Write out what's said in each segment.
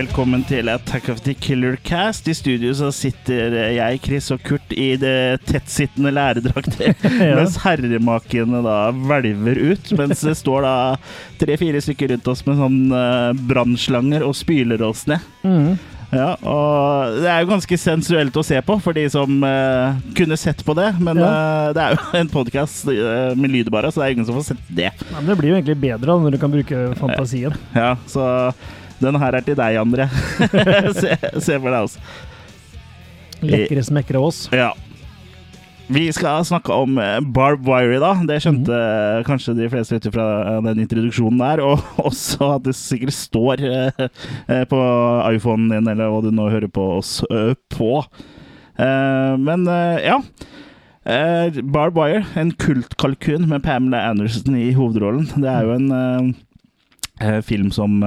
Velkommen til Attack of the Killer Cast. I studio så sitter jeg, Chris og Kurt i det tettsittende læredrakter, Ja. mens herremakene da hvelver ut. Mens det står da tre-fire stykker rundt oss med sånn uh, brannslanger og spyler oss ned. Mm. Ja, og det er jo ganske sensuelt å se på for de som uh, kunne sett på det. Men Ja. uh, det er jo en podkast med lyd bare, så det er ingen som får sett det. Ja, men det blir jo egentlig bedre når du kan bruke fantasien. Ja, så den her er til deg, André. se, se for deg oss. Lekre smekkere oss. Ja. Vi skal snakke om eh, Barb Wiry, da. Det skjønte mm. kanskje de fleste ut fra den introduksjonen der. Og også at det sikkert står eh, eh, på iPhonen din, eller hva du nå hører på oss på. Men ja. Barb Wire, en kultkalkun med Pamela Anderson i hovedrollen. Det er jo en film som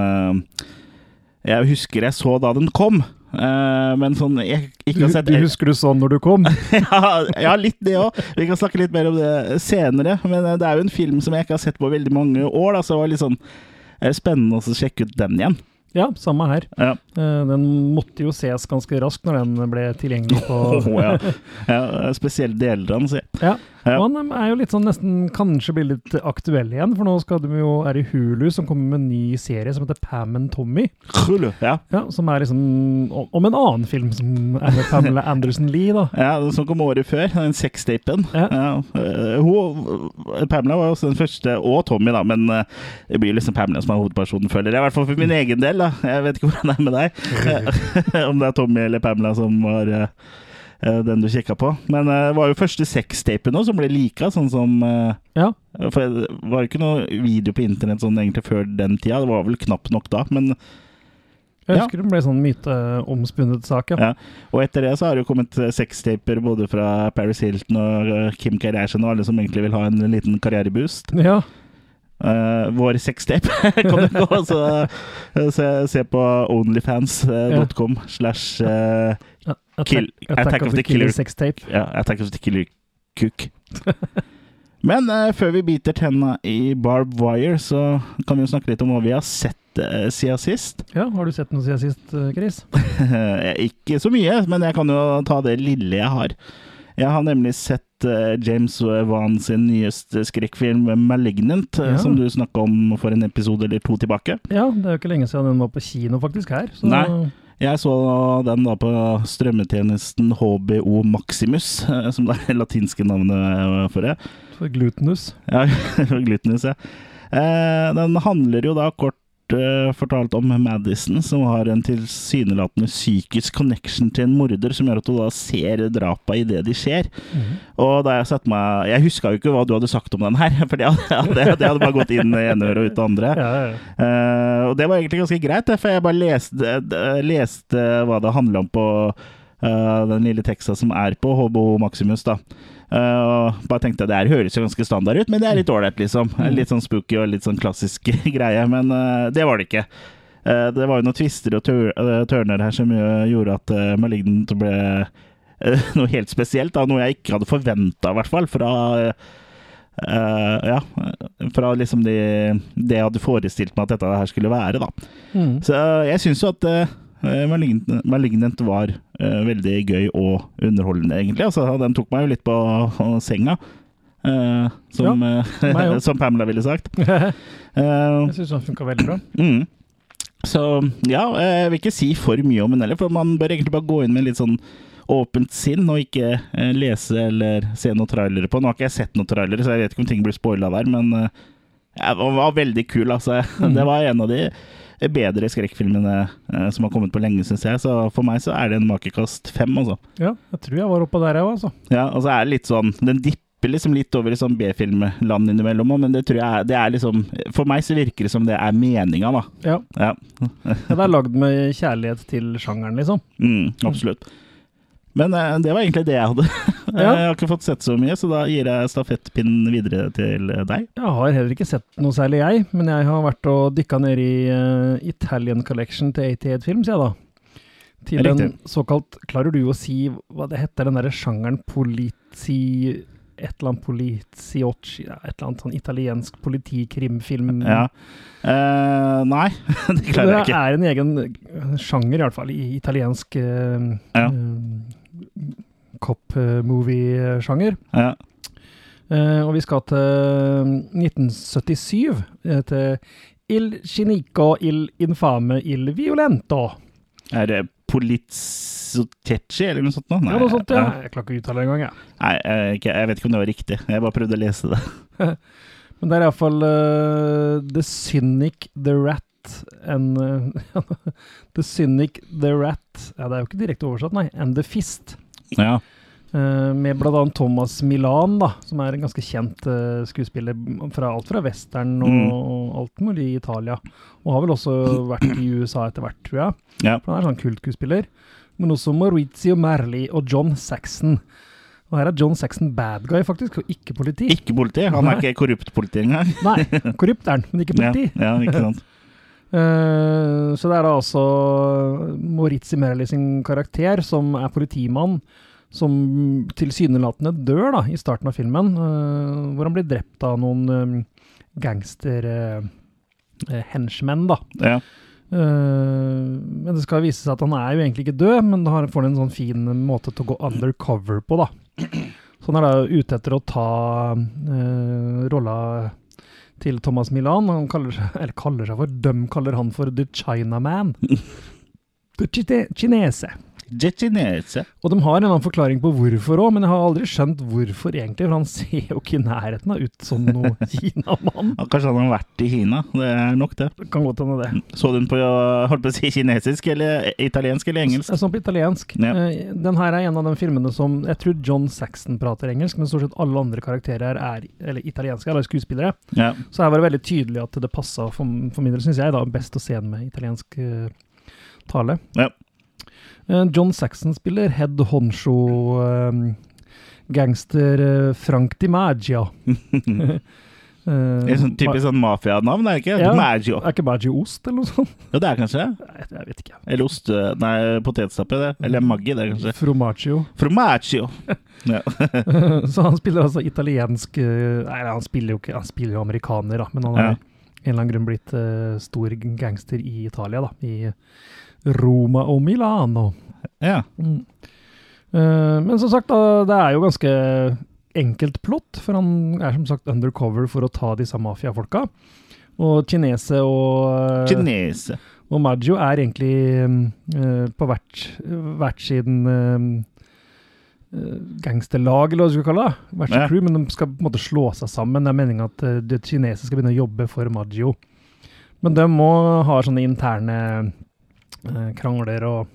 jeg husker jeg så da den kom. Uh, men sånn jeg ikke har sett du husker du sånn når du kom? ja, ja, litt det òg. Vi kan snakke litt mer om det senere. Men eh, det er jo en film som jeg ikke har sett på veldig mange år, da, så det var litt sånn eh, spennende å sjekke ut den igjen. Ja, samme her. Ja. Eh, Den måtte jo ses ganske raskt når den ble tilgjengelig på oh, ja. ja spesielt deler av den, sier. Ja, Ja. og han er jo litt sånn nesten kanskje blir litt aktuell igjen, for nå skal de jo er i Hulu som kommer med en ny serie som heter Pam and Tommy. Ja. Ja, som er liksom om om en annen film som er med Pamela Anderson Lee, da. ja, som kom året før, den sextapen. Ja. eh, hun, Pamela var også den første, og Tommy, da, men eh, det blir liksom Pamela som er hovedpersonen, føler jeg. I hvert fall for min egen del. da. Jeg vet ikke hvordan det er med deg. Om det er Tommy eller Pamela som var eh, eh, den du kikka på. Men eh, det var jo første sextapen òg som ble lika, sånn som Ja, For det var jo ikke noe video på internett sånn egentlig før den tida. Det var vel knapt nok da, men jeg Ja. husker det ble sånn myteomspunnet sak, ja. Ja. Og etter det så har det jo kommet sextaper både fra Paris Hilton og Kim Kardashian og alle som egentlig vil ha en liten karriereboost. Ja, Eh, vår sextape kan du gå og se, se på onlyfans.com slash Attack, Kill- Attack, of the Killer sextape. Ja, Attack of the Killer Cook. Men uh, før vi biter tenna i Barb Wire, så kan vi jo snakke litt om hva vi har sett uh, siden sist. Ja, har du sett noe siden sist, Chris? Ikke så mye, men jeg kan jo ta det lille jeg har. Jeg har nemlig sett eh, James Wan sin nyeste skrekkfilm 'Malignant', eh, Ja. som du snakka om for en episode eller to tilbake. Ja, det er jo ikke lenge siden den var på kino faktisk her. Så Nei. Jeg så den da på strømmetjenesten HBO Maximus, eh, som det er latinske navnet for det. for glutenus. Ja, for glutenus, ja. Den handler jo da kort fortalt om Madison, som har en tilsynelatende psykisk connection til en morder, som gjør at hun da ser drapa idet de skjer. Og da jeg satte meg Jeg huska jo ikke hva du hadde sagt om den her, for det hadde, det, det hadde bare gått inn i ene øret og ut det andre. Ja, ja, ja. Uh, og det var egentlig ganske greit, for jeg bare leste, leste hva det handla om på eh, den lille teksta som er på HBO Maximus. da. Uh, bare tenkte det her høres jo ganske standard ut, men det er litt ålreit, liksom. Litt sånn spooky og litt sånn klassisk greie, men uh, det var det ikke. Uh, det var jo noen twister og tør eh, tørner her som gjorde at uh, Malignant ble eh, noe helt spesielt. da, Noe jeg ikke hadde forventa, i hvert fall. Fra eh, ja, fra liksom de, det jeg hadde forestilt meg at dette her skulle være, da. Mm. Så jeg syns jo at Malignant, Malignant var eh, veldig gøy og underholdende, egentlig. Altså, den tok meg jo litt på senga. eh, som, ja, som Pamela ville sagt. jeg Eh, syns den funka veldig bra. mm. Så ja, jeg vil ikke si for mye om den heller, for man bør egentlig bare gå inn med litt sånn åpent sinn og ikke eh, lese eller se noen trailere på. Nå har ikke jeg sett noen trailere, så jeg vet ikke om ting blir spoila der, men eh, den var veldig kul, altså. Mm. Det var en av de bedre skrekkfilmene eh, som har kommet på lenge, syns jeg. Så for meg så er det en makekast fem, altså. Ja, jeg tror jeg var oppå der, jeg òg, altså. Ja, og så er det litt sånn Den dipper liksom litt over i sånn B-filmland innimellom, men det tror jeg det er liksom For meg så virker det som det er meninga, da. Ja. Ja. ja, Det er lagd med kjærlighet til sjangeren, liksom. Mm, absolutt. Men uh, det var egentlig det jeg hadde. Ja. Jeg har ikke fått sett så mye, så da gir jeg stafettpinnen videre til eh, deg. Jeg har heller ikke sett noe særlig, jeg. Men jeg har vært og dykka ned i uh, Italian Collection til 88 Films, jeg, da. Til en Riktig. såkalt Klarer du å si hva det heter, den derre sjangeren politi... et eller annet politiocci Et eller annet sånn italiensk politikrimfilm. Ja. Uh, nei, det klarer jeg ikke. Det er en egen eh, sjanger, i hvert fall, i italiensk uh, Ja. Cop-movie-sjanger. Ja. Eh, og vi skal til 1977, eh, til Il Chinico il infame il violento. Er det Polizzottecci eller noe sånt? Nå? Ja, noe sånt, ja. eh, Jeg klarer ikke å uttale det engang, jeg. Nei, jeg, jeg vet ikke om det var riktig. Jeg bare prøvde å lese det. Men det er iallfall uh, The Cynic, The Rat and uh, The Cynic, The Rat Ja, det er jo ikke direkte oversatt, nei. And The Fist. Ja. Eh, med annet Thomas Milan, da, som er en ganske kjent uh, skuespiller fra alt fra western og, Mm. og alt mulig i Italia. Og har vel også vært i USA etter hvert, tror jeg. Ja. For han er sånn kultskuespiller. Men også Maurizio Merli og John Saxon. Og her er John Saxon bad guy, faktisk, og ikke politi. Ikke politi. Han er ikke korrupt politi engang. Nei, korrupt er han, men ikke politi. ja, ikke sant. Eh, så det er da altså Maurizio Merli sin karakter, som er politimann, som tilsynelatende dør da, i starten av filmen, uh, hvor han blir drept av noen gangster-henchmenn, uh, Ja. Eh, men det skal vise seg at han er jo egentlig ikke død, men da får han en sånn fin måte til å gå undercover på, da. Så han er da ute etter å ta uh, rolla til Thomas Milan. Han kaller seg, eller kaller seg for, døm kaller han for The Chinaman. The Chite- Chinese. Og de har en annen forklaring på hvorfor òg, men jeg har aldri skjønt hvorfor egentlig, for han ser jo ikke i nærheten av ut som noen kinamann. Ja, Kanskje han har vært i Kina. Det er nok det. Det kan godt hende det. Så du den på holdt på å si kinesisk eller italiensk eller engelsk? Sånn på italiensk. Ja. Eh, Den her er en av de filmene som Jeg tror John Saxon prater engelsk, men stort sett alle andre karakterer er eller italienske, eller skuespillere. Ja. Så her var det veldig tydelig at det passa for, for min del, syns jeg, da, best å se den med italiensk eh, tale. Ja. Eh, John Saxon spiller head honcho eh, gangster eh, Frank Di Maggio. Det er sånn typisk sånn mafianavn, er det ikke? Ja. Maggio. Er ikke Maggio ost, eller noe sånt? Ja, det er kanskje? Nei, jeg vet ikke. Eller ost... Nei, potetstappe, det. Eller Maggi, det er kanskje. Fromaggio. Formaggio. Ja. så han spiller altså italiensk Nei, han spiller jo ikke Han spiller jo amerikaner, da, men han har Ja. en eller annen grunn blitt uh, stor gangster i Italia, da. I Roma og Milano. ja. Mm. Uh, men som sagt, da, det er jo ganske enkelt plott, for han er som sagt undercover for å ta disse mafiafolka. Og kinese og, eh, Kinese. og Maggio er egentlig uh, på hvert, hvert siden eh, gangsterlag, eller hva du skal kalle det. Hvert sitt Ja. crew, men de skal på en måte slå seg sammen. Det er meninga at det kinesiske skal begynne å jobbe for Maggio. Men de må ha sånne interne krangler og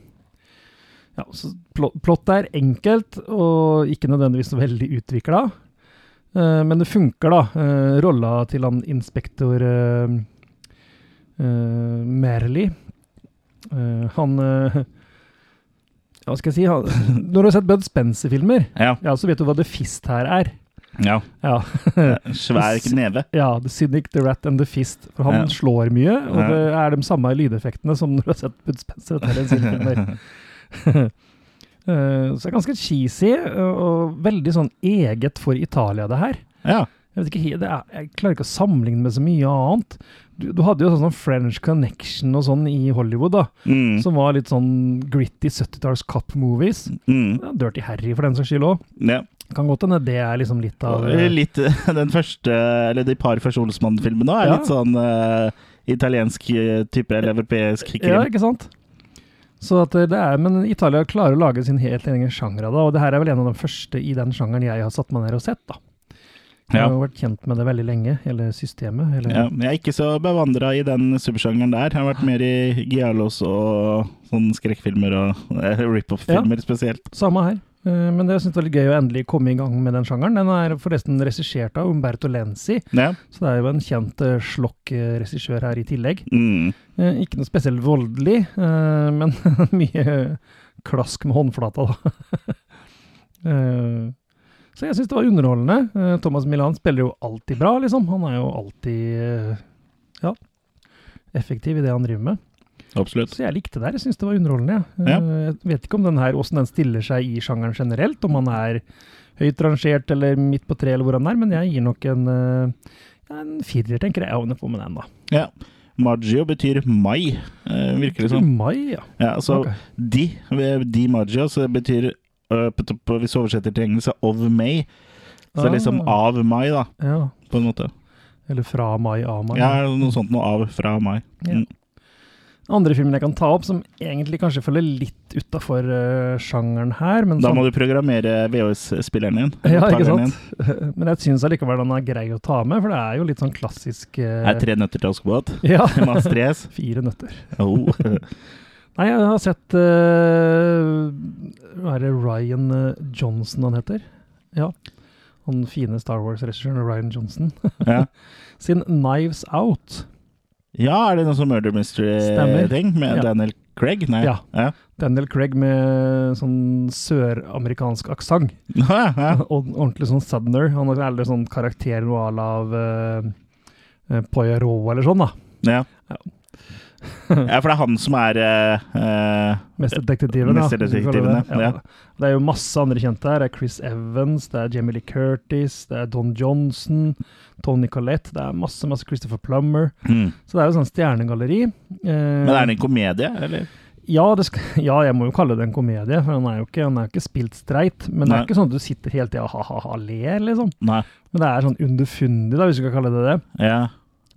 ja, så Plottet er enkelt og ikke nødvendigvis veldig utvikla. Eh, men det funker, da. Eh, rolla til han inspektor eh, eh, Merli eh, Han eh, Hva skal jeg si? Han, når du har sett Bud Spencer-filmer, Ja. ja, så vet du hva The Fist her er. Ja. Ja. Svær kneve. ja The Cynic, The Rat and The Fist. For han Ja. slår mye, og det er de samme lydeffektene som når du har sett Bud Spencer. Eh, så det er ganske cheesy, og, veldig sånn eget for Italia, det her. Ja. Jeg, vet ikke, det er, jeg klarer ikke å sammenligne med så mye annet. Du, du hadde jo sånn French Connection og sånn i Hollywood, da, Mm. som var litt sånn gritty 70-talls cop-movies. Mm. Ja, Dirty Harry, for den saks skyld òg. ja. Kan godt hende det er liksom litt av Litt eh, den første, eller de par første Olsmann-filmene er Ja. litt sånn uh, italiensk eh, type, eller europeisk Ja, ikke sant? Så at det er, Men Italia klarer å lage sin helt egen sjanger av det, og det her er vel en av de første i den sjangeren jeg har satt meg ned og sett. da. Jeg har jo vært kjent med det veldig lenge, hele systemet. Hele, Ja, jeg er ikke så bevandra i den subsjangeren der. Jeg har vært mer i Gialos og sånne skrekkfilmer og eh, rip-off-filmer spesielt. Samme her. Eh, Men det jeg synes det var litt gøy å endelig komme i gang med den sjangeren. Den er forresten regissert av Umberto Lenzi, Ja. så det er jo en kjent uh, slokk-regissør her i tillegg. Mm. Eh, Ikke noe spesielt voldelig, eh, men mye klask med håndflata, da. Eh, Så jeg syns det var underholdende. Eh, Thomas Milan spiller jo alltid bra, liksom. Han er jo alltid eh, ja, effektiv i det han driver med. Absolutt. Så jeg likte det her. Jeg syns det var underholdende. Ja. Eh, Jeg vet ikke om den her, hvordan den stiller seg i sjangeren generelt, om han er høyt rangert eller midt på tre, eller hvor han er, men jeg gir nok en, eh, en firer, tenker jeg. Jeg havner på med den, da. Ja. Maggio betyr mai, eh, virker det som. Mai, ja. Ja, så okay. de, di Maggio, så betyr Hvis vi oversetter til engelsk, of May. Så det er liksom Ah. av mai, da, Ja. på en måte. Eller fra mai, av mai. Ja, noe sånt noe av fra mai. Ja. Mm. Andre filmen jeg kan ta opp, som egentlig kanskje følger litt utafor sjangeren her, men Da som må du programmere VHS-spilleren din. Ja, ikke sant. sant? Men jeg syns allikevel den er grei å ta med, for det er jo litt sånn klassisk uh, eh, Er tre nøtter til Askepott? Ja. Fire nøtter. Oh. Nei, jeg har sett uh, er det Ryan Johnson han heter? Ja. Han fine Star Wars-regissøren Ryan Johnson. Ja. Sin Knives Out. Ja, er det noe sånn murder mystery-ting med Ja. Daniel Craig? Nei. Ja. Ja. Daniel Craig med sånn søramerikansk aksent. Ja. Og ordentlig sånn southerner. Han er veldig sånn karakter noe à la av uh, Poirot eller sånn, da. Ja. Ja. for det er han som er uh, eh, Mesterdetektiven, ja. Mesterdetektiven, kaller ja. det. ja. Det er jo masse andre kjente her. Det er Chris Evans, det er Jamie Lee Curtis, det er Don Johnson, Tony Collette. Det er masse, masse Christopher Plummer. mm. Så det er jo sånn stjernegalleri. Uh, Men er det en komedie, eller? ja, det skal, ja, jeg må jo kalle det en komedie, for han er jo ikke, han er ikke spilt streit. Men det er ikke sånn at du sitter hele tida og ha-ha-ha ler, liksom. Nei. Men det er sånn underfundig, da, hvis du kan kalle det det. Ja.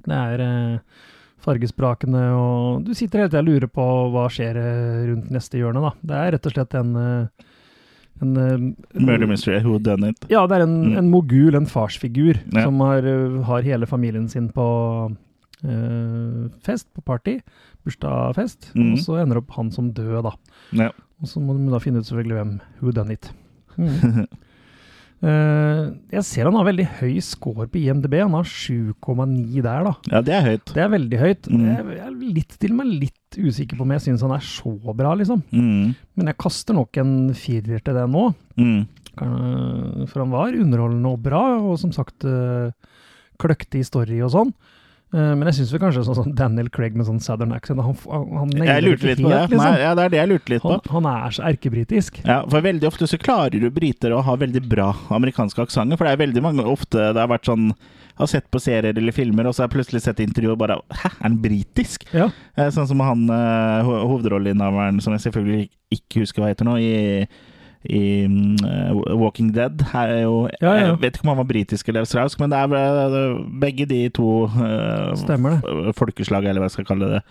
Det er eh, fargesprakende, og du sitter hele tida og lurer på hva skjer eh, rundt neste hjørne, da. Det er rett og slett en, eh, en eh, Murder mystery, who done it? Ja, det er en, Mm. en mogul, en farsfigur, Ja. som har, har hele familien sin på øh, fest, på party, bursdagsfest, mm. og så ender opp han som død, da. Ja. Og så må du da finne ut selvfølgelig hvem who done it. Mm. Eh, jeg ser han har veldig høy score på IMDb. Han har 7,9 der, da. ja, det er høyt. Det er veldig høyt. Mm. Jeg er litt, til meg litt usikker på om jeg syns han er så bra, liksom. Mm. Men jeg kaster nok en firer til det nå. Mm. For han var underholdende og bra, og som sagt uh, kløktig story og sånn. Eh, men jeg syns kanskje sånn, sånn Daniel Craig med sånn southern accent Han, han, Jeg lurte litt på det. liksom. Nei, ja, det er det jeg lurte litt på. han, han er så erkebritisk. Ja, for veldig ofte så klarer du briter å ha veldig bra amerikanske aksenter. For det er veldig mange ofte det har vært sånn har sett på serier eller filmer, og så har jeg plutselig sett intervjuet og bare Hæ, er han britisk? Ja. Eh, Sånn som han eh, ho- hovedrolleinnehaveren, som jeg selvfølgelig ikke husker hva heter nå, i, i mm, eh, Walking Dead. Her er jo, Ja, ja. Jeg vet ikke om han var britisk eller australsk, men det er begge de to uh, Stemmer det. f- eller hva jeg skal kalle det.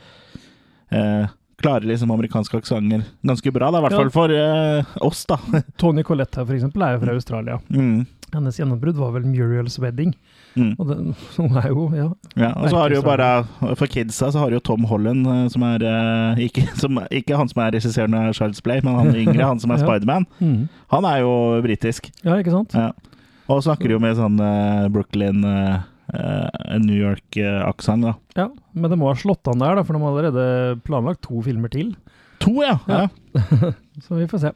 Uh, klarer liksom amerikanske aksenter ganske bra, da, i hvert Ja. fall for uh, oss, da. Tony Colette her, for eksempel, er jo fra Australia. Mm. Hennes gjennombrudd var vel Muriel's Wedding. Mm. Og den, hun er jo, ja. Ja, og så har du jo bare For kidsa så har du jo Tom Holland, eh, som er eh, ikke, som, ikke han som er regissøren av Charles Play, men han yngre, han som er Ja. Spiderman. Mm. Han er jo britisk. Ja, ikke sant? Ja. Og snakker jo med sånn uh, Brooklyn uh, New York-aksent, da. Ja, Men det må ha slått an der, da, for de har allerede planlagt to filmer til. To, ja! ja. Ja. Så vi får se.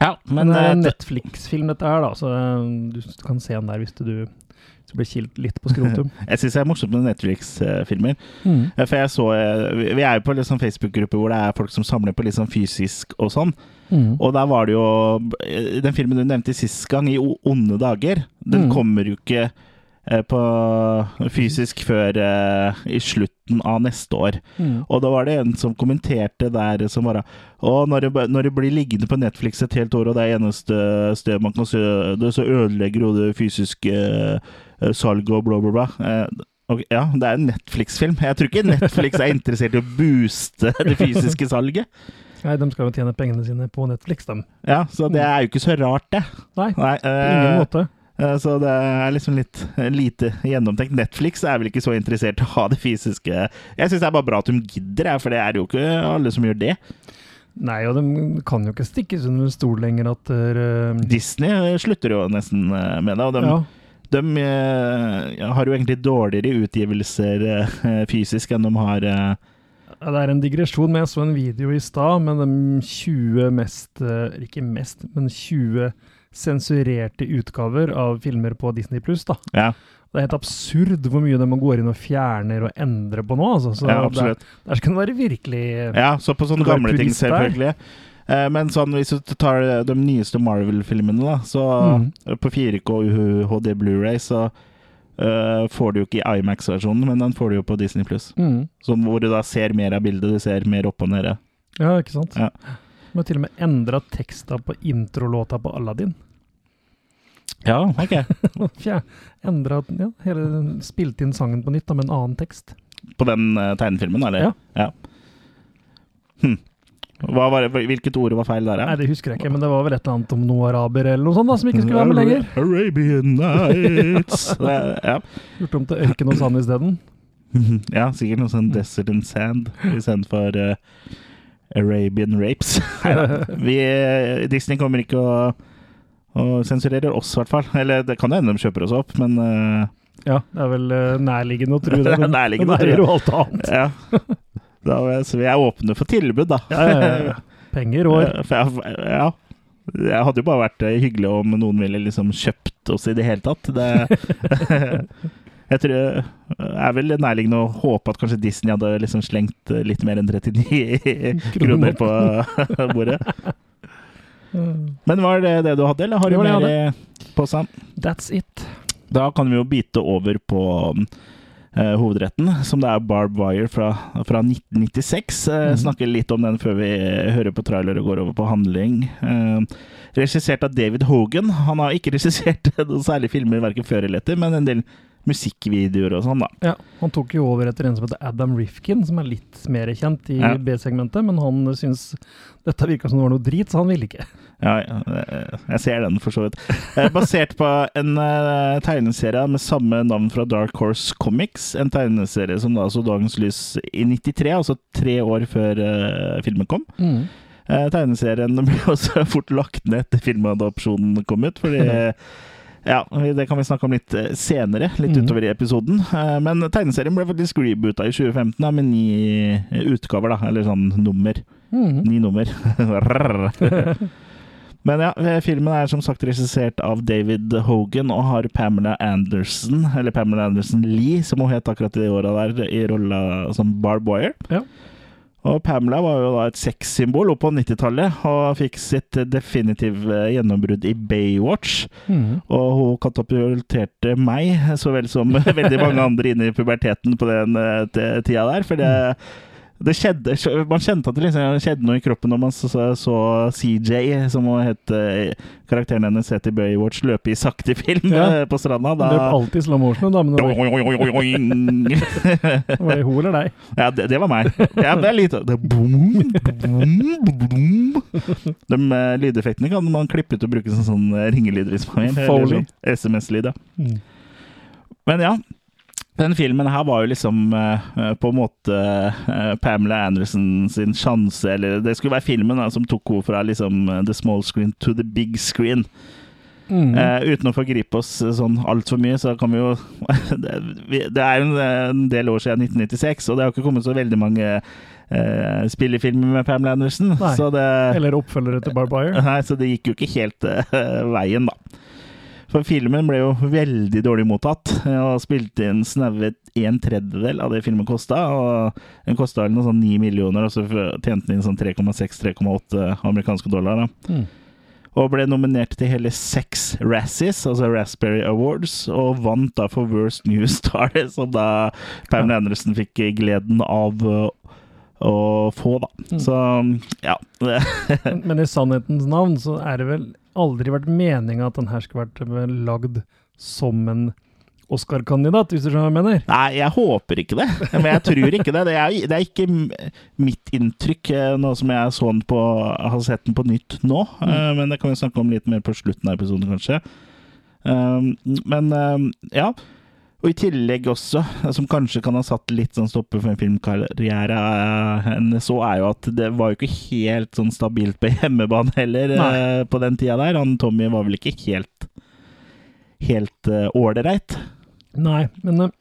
ja Men men det er en Netflix-film, dette her, da, så du kan se den der hvis du, du blir kilt litt på skrotum. jeg syns det er morsomt med Netflix-filmer. Mm. For jeg så eh, Vi er jo på litt sånn Facebook-gruppe hvor det er folk som samler på litt sånn fysisk og sånn. Mm. Og der var det jo eh, Den filmen du nevnte sist gang, i onde dager, den Mm. kommer jo ikke eh, på fysisk før i i slutten av neste år. Mm. Og da var det en som kommenterte der som bare Å, når det, når det blir liggende på Netflix et helt år, og det er eneste sted man kan se det, så ødelegger jo det fysiske eh, salget og bla, bla, bla. Okay, ja, det er en Netflix-film. Jeg tror ikke Netflix er interessert i å booste det fysiske salget. Nei, de skal jo tjene pengene sine på Netflix, de. Ja, så det er jo ikke så rart, det. Nei, Nei, på ingen eh, måte. Eh, Så det er liksom litt eh, lite gjennomtenkt. Netflix er vel ikke så interessert i å ha det fysiske Jeg syns det er bare bra at de gidder, for det er jo ikke alle som gjør det. Nei, og de kan jo ikke stikkes under stol lenger at uh, Disney slutter jo nesten eh, med det, og de, Ja. de eh, har jo egentlig dårligere utgivelser uh, fysisk enn de har eh, Det er en digresjon, men jeg så en video i stad med de 20 mest eh, Ikke mest, men 20 sensurerte utgaver av filmer på Disney pluss. Ja. Det er helt absurd hvor mye de går inn og fjerner og endrer på nå. Altså. Så Ja, der, der skal det være virkelig Ja, så på sånne gamle ting, selvfølgelig. Eh, Men sånn, hvis du tar de nyeste Marvel-filmene, så Mm. på 4K HD Blu-ray, så uh, får du jo ikke i Imax-versjonen, men den får du jo på Disney Pluss. mm. Hvor du da ser mer av bildet, du ser mer opp og nede. Ja, ikke sant? Ja. De har til og med endra teksta på introlåta på Aladdin. Ja, ok. Endra ja, hele, Spilte inn sangen på nytt da, med en annen tekst. På den uh, tegnefilmen, eller? Ja. Hm. Hva var det, hvilket ord var feil der, Nei, det husker jeg ikke, men det var vel et eller annet om noe araber eller noe sånt da, som ikke skulle være med lenger. Arabian Nights. Det, ja. Gjort om til ørken og sand isteden. ja, sikkert noe sånn Desert and Sand istedenfor uh, Arabian Rapes. Vi, eh, Disney kommer ikke å, å sensurerer oss, i hvert fall. Eller det kan jo hende de kjøper oss opp, men uh, Ja, det er vel uh, nærliggende å tro det. Men nærliggende det er jo alt annet. ja. Da, så vi er åpne for tilbud, da. Ja, ja, ja. Penger og Eh, jeg, ja. Det hadde jo bare vært eh, hyggelig om noen ville liksom kjøpt oss i det hele tatt. Det, jeg tror det er vel nærliggende å håpe at kanskje Disney hadde liksom slengt litt mer enn 39 kroner på bordet. Men var det det du hadde, eller har du mer i posen? That's it. Da kan vi jo bite over på eh, hovedretten, som det er Barb Wire fra, fra 1996. Eh, mm. Snakker litt om den før vi hører på trailer og går over på handling. Eh, regissert av David Hogan. Han har ikke regissert noen særlige filmer verken før eller etter, men en del musikkvideoer og sånn, da. Ja, Han tok jo over etter en som heter Adam Rifkin, som er litt mer kjent i Ja. B-segmentet, men han syns dette virka som det var noe drit, så han ville ikke. Ja, eh, jeg ser den for så vidt. Eh, Basert på en eh, tegneserie med samme navn fra Dark Horse Comics. En tegneserie som da så dagens lys i 93, altså tre år før filmen kom. Mm. tegneserien ble også fort lagt ned etter filmadopsjonen kom ut, fordi ja, det kan vi snakke om litt senere, litt Mhm. utover i episoden. Men tegneserien ble faktisk reboota i 2015 da, med ni utgaver, da, eller sånn nummer. Mm. Ni nummer. Men ja, eh, filmen er som sagt regissert av David Hogan og har Pamela Anderson, eller Pamela Anderson Lee, som hun het akkurat i de åra der, i rolla som Barb Wire. Ja. Og Pamela var jo da et sexsymbol opp på 90-tallet, og fikk sitt definitive gjennombrudd i Baywatch. Mm. Og hun katapulterte meg, så vel som veldig mange andre inn i puberteten på den eh, tida der. For det, det skjedde Man kjente at det liksom skjedde noe i kroppen når man så, så, så CJ, som het eh, karakteren hennes het i Baywatch, løpe i sakte film Ja. eh, på stranda. Det løp alltid i slow motion, damene. Var det hun eller deg? Ja, det, det var meg. Ja, det er litt det, boom, boom, boom. De eh, lydeffektene kan man klippe ut og bruke som sånn ringelyder. Foley. sånn SMS-lyd, ja. Mm. Men ja, den filmen her var jo liksom eh, på en måte uh, Pamela Anderson sin sjanse, eller det skulle være filmen da, som tok henne fra liksom the small screen to the big screen. Mhm. Uh, uten å forgripe oss sånn altfor mye, så kan vi jo det, det er jo en, del år siden 1996, og det har ikke kommet så veldig mange spillefilmer med Pamela Anderson. Nei. Så det, Eller oppfølgere til Barbier Wire. Nei, så det gikk jo ikke helt veien, da. For filmen ble jo veldig dårlig mottatt, og spilte inn snaue en tredjedel av det filmen kosta. Den kosta noe sånn 9 millioner, og så tjente den inn sånn 3,6-3,8 amerikanske dollar. da. Mm. Og ble nominert til hele seks Razzies, altså Raspberry Awards, og vant da for Worst New Star, som da Pamela Anderson fikk gleden av å få, da. Mm. Så ja. Men, men i sannhetens navn så er det vel aldri vært meninga at den her skulle vært eh, lagd som en Oscar-kandidat, hvis du skjønner hva jeg mener? Nei, jeg håper ikke det. Men jeg tror ikke det. Det er, det er ikke mitt inntrykk, eh, nå som jeg så den på, har sett den på nytt nå. Mm. Men det kan vi snakke om litt mer på slutten av episoden, kanskje. Men ja. Og i tillegg også, som kanskje kan ha satt litt sånn stopper for en filmkarriere eh, hennes, så er jo at det var jo ikke helt sånn stabilt på hjemmebane heller Nei. eh, på den tida der. Han Tommy var vel ikke helt helt eh, ålreit. Nei, men eh,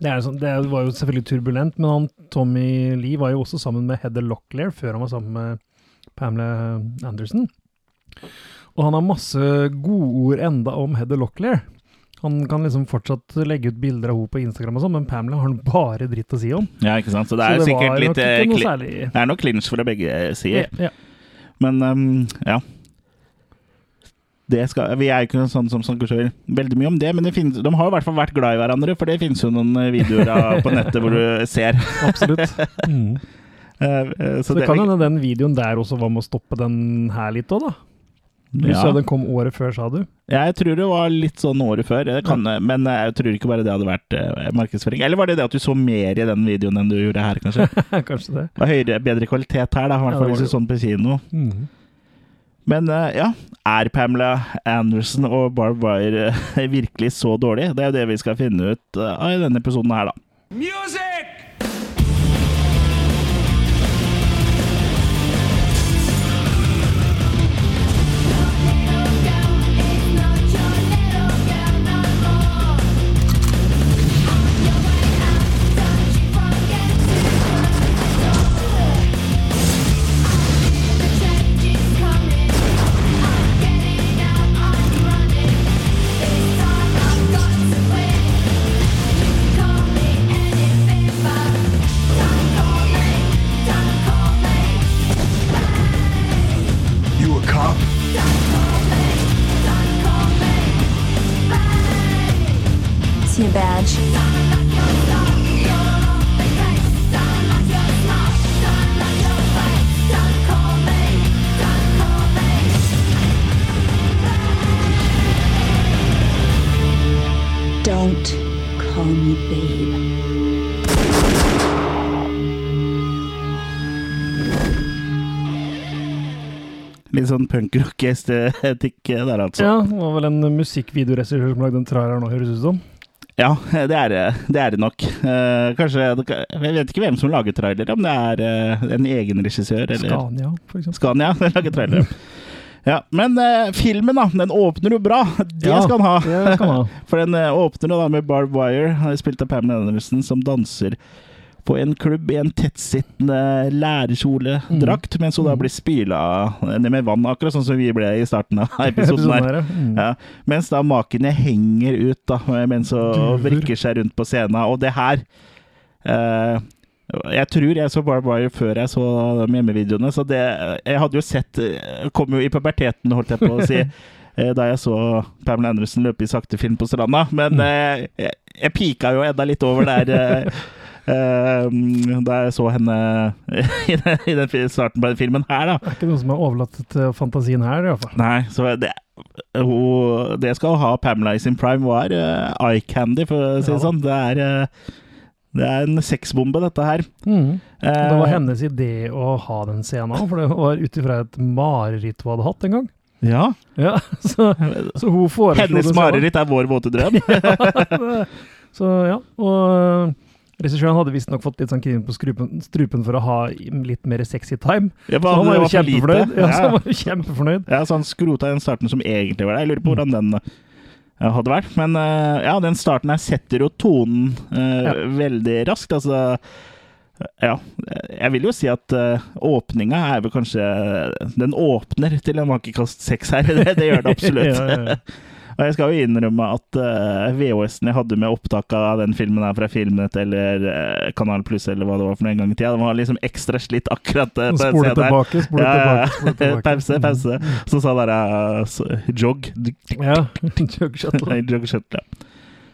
det, sånn, det var jo selvfølgelig turbulent, men han, Tommy Lee var jo også sammen med Heather Locklear før han var sammen med Pamela Anderson. Og han har masse godord enda om Heather Locklear. Han kan liksom fortsatt legge ut bilder av henne på Instagram og sånn, men Pamela har han bare dritt å si om. Ja, ikke sant. Så det er Så sikkert litt eh, Det er nok clinch fra begge sider. ja, ja. Men um, ja. Det skal, vi er jo ikke sånn som snakker så veldig mye om det, men det finnes, de har i hvert fall vært glad i hverandre, for det finnes jo noen eh, videoer av, på nettet hvor du ser. Absolutt. Mm. Uh, eh, Så det kan hende den videoen der også var med å stoppe den her litt òg, da. Du ja. sa den kom året før, sa du? Ja, jeg tror det var litt sånn året før, det kan, men eh, jeg tror ikke bare det hadde vært eh, markedsføring. Eller var det det at du så mer i den videoen enn du gjorde her, kanskje? Kanskje det. Det var høyere, bedre kvalitet her, da, i hvert fall hvis du sånn på kino. Mm. Men eh, ja, er Pamela Anderson og Barb Wire eh, virkelig så dårlig? Det er jo det vi skal finne ut eh, av i denne episoden her, da. Music! Sånn punkrock-estetikk der, altså. Ja, det var vel en musikkvideoregissør som lagde den traileren nå, høres det ut som. Ja, det er det, er det nok. Uh, kanskje Jeg vet ikke hvem som lager trailere, om det er uh, en egen regissør eller Scania, for eksempel. Scania lager trailere. Ja, men uh, filmen, da. Den åpner jo bra. Det Ja, skal den ha. Det skal ha. For den åpner jo da med Barb Wire, spilt av Pamela Anderson, som danser på en klubb i en tettsittende lærkjoledrakt, mens hun da blir spyla ned med vann, akkurat sånn som vi ble i starten av episoden her. her, ja. Mm. Mens da makene henger ut, da, mens hun vrikker seg rundt på scenen. Og det her eh, Jeg tror jeg så Barb Wire før jeg så de hjemmevideoene, så det Jeg hadde jo sett eh, Kom jo i puberteten, holdt jeg på å si. eh, Da jeg så Pamela Andersen løpe i sakte film på stranda. Men eh, jeg, jeg pika jo enda litt over der eh, da jeg så henne i den, i den starten på den filmen her, da. Det er ikke noen som har overlatt til fantasien her, i hvert fall. Nei, så det, hun, det skal ha Pamela i sin prime var uh, eye candy, for å si det Ja sånn. Det er, uh, det er en sexbombe, dette her. Mm. Eh, Det var hennes idé å ha den scenen, for det var ut ifra et mareritt hun hadde hatt en gang. Ja. Ja, så, så hun foreslo Hennes mareritt er vår våte drøm. Så ja, og regissøren hadde visstnok fått litt sånn kniven på strupen, strupen for å ha litt mer sexy time. Ja, Så han var jo kjempefornøyd. Ja, så han var jo kjempefornøyd. Ja, så han skrota den starten som egentlig var der. Jeg lurer på hvordan den eh, hadde vært. Men eh, ja, den starten her setter jo tonen eh, Ja. veldig raskt. Altså Ja. Jeg vil jo si at uh, åpninga er vel kanskje Den åpner til en makekast seks her. Det, det gjør det absolutt. Ja, ja, ja. Og jeg skal jo innrømme at uh, VHS-en jeg hadde med opptak av den filmen her fra Filmnett eller uh, Kanal Pluss eller hva det var for en gang i tida, den var liksom ekstra slitt akkurat uh, på Spole der. tilbake, spole Ja, ja, tilbake, spole tilbake. pause, pause. Så sa dere uh, jog. Ja, jog shuttle. Jog shuttle, ja.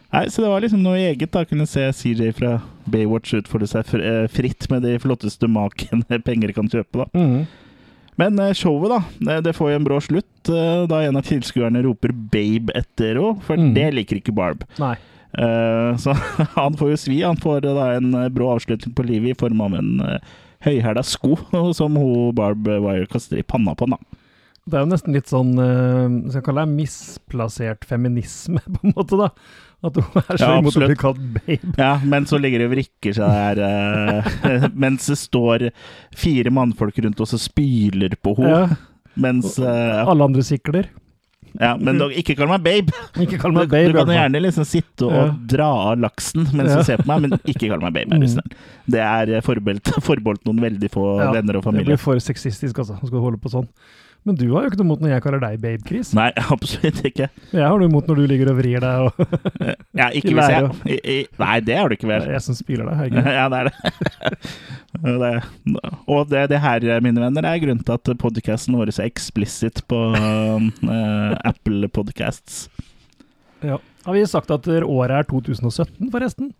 Nei, så det var liksom noe eget da, kunne se CJ fra Baywatch utfordre seg eh, fritt med de flotteste makene penger kan kjøpe, da. Mhm. Men eh, showet, da, det- det får jo en brå slutt eh, da en av tilskuerne roper 'babe' etter henne, for mm. det liker ikke Barb. Nei. Uh, så han får jo svi. Han får eh, da en brå avslutning på livet i form av en uh, høyhæla sko som hun Barb Wire kaster i panna på han, da. Det er jo nesten litt sånn uh, skal kalle det misplassert feminisme, på en måte, da. At hun er så Ja, imot å bli kalt babe. Ja, men så ligger det og vrikker seg der uh, mens det står fire mannfolk rundt og så spyler på henne. Ja. Mens eh, Alle andre sikler. Ja, men dog, ikke kall meg babe! Ikke kall meg babe. du du kan gjerne liksom sitte og Ja. dra av laksen mens Ja. du ser på meg, men ikke kall meg babe. Mm. Det er eh, forbeholdt, forbeholdt noen veldig få Ja, venner og Det familie. blir for sexistisk, altså. Skal holde på sånn. Men du har jo ikke noe imot når jeg kaller deg babe, Chris. Nei, absolutt ikke. Jeg har noe imot når du ligger og vrir deg og Ja, ikke hvis jeg i, i, Nei, det har du ikke Det vel. er jeg som spyler deg, herregud. Ja, det er det. det og det, det her, mine venner, er grunnen til at podcasten vår er eksplisitt på uh, Apple Podcasts. Ja. Har vi sagt at året er 2017, forresten?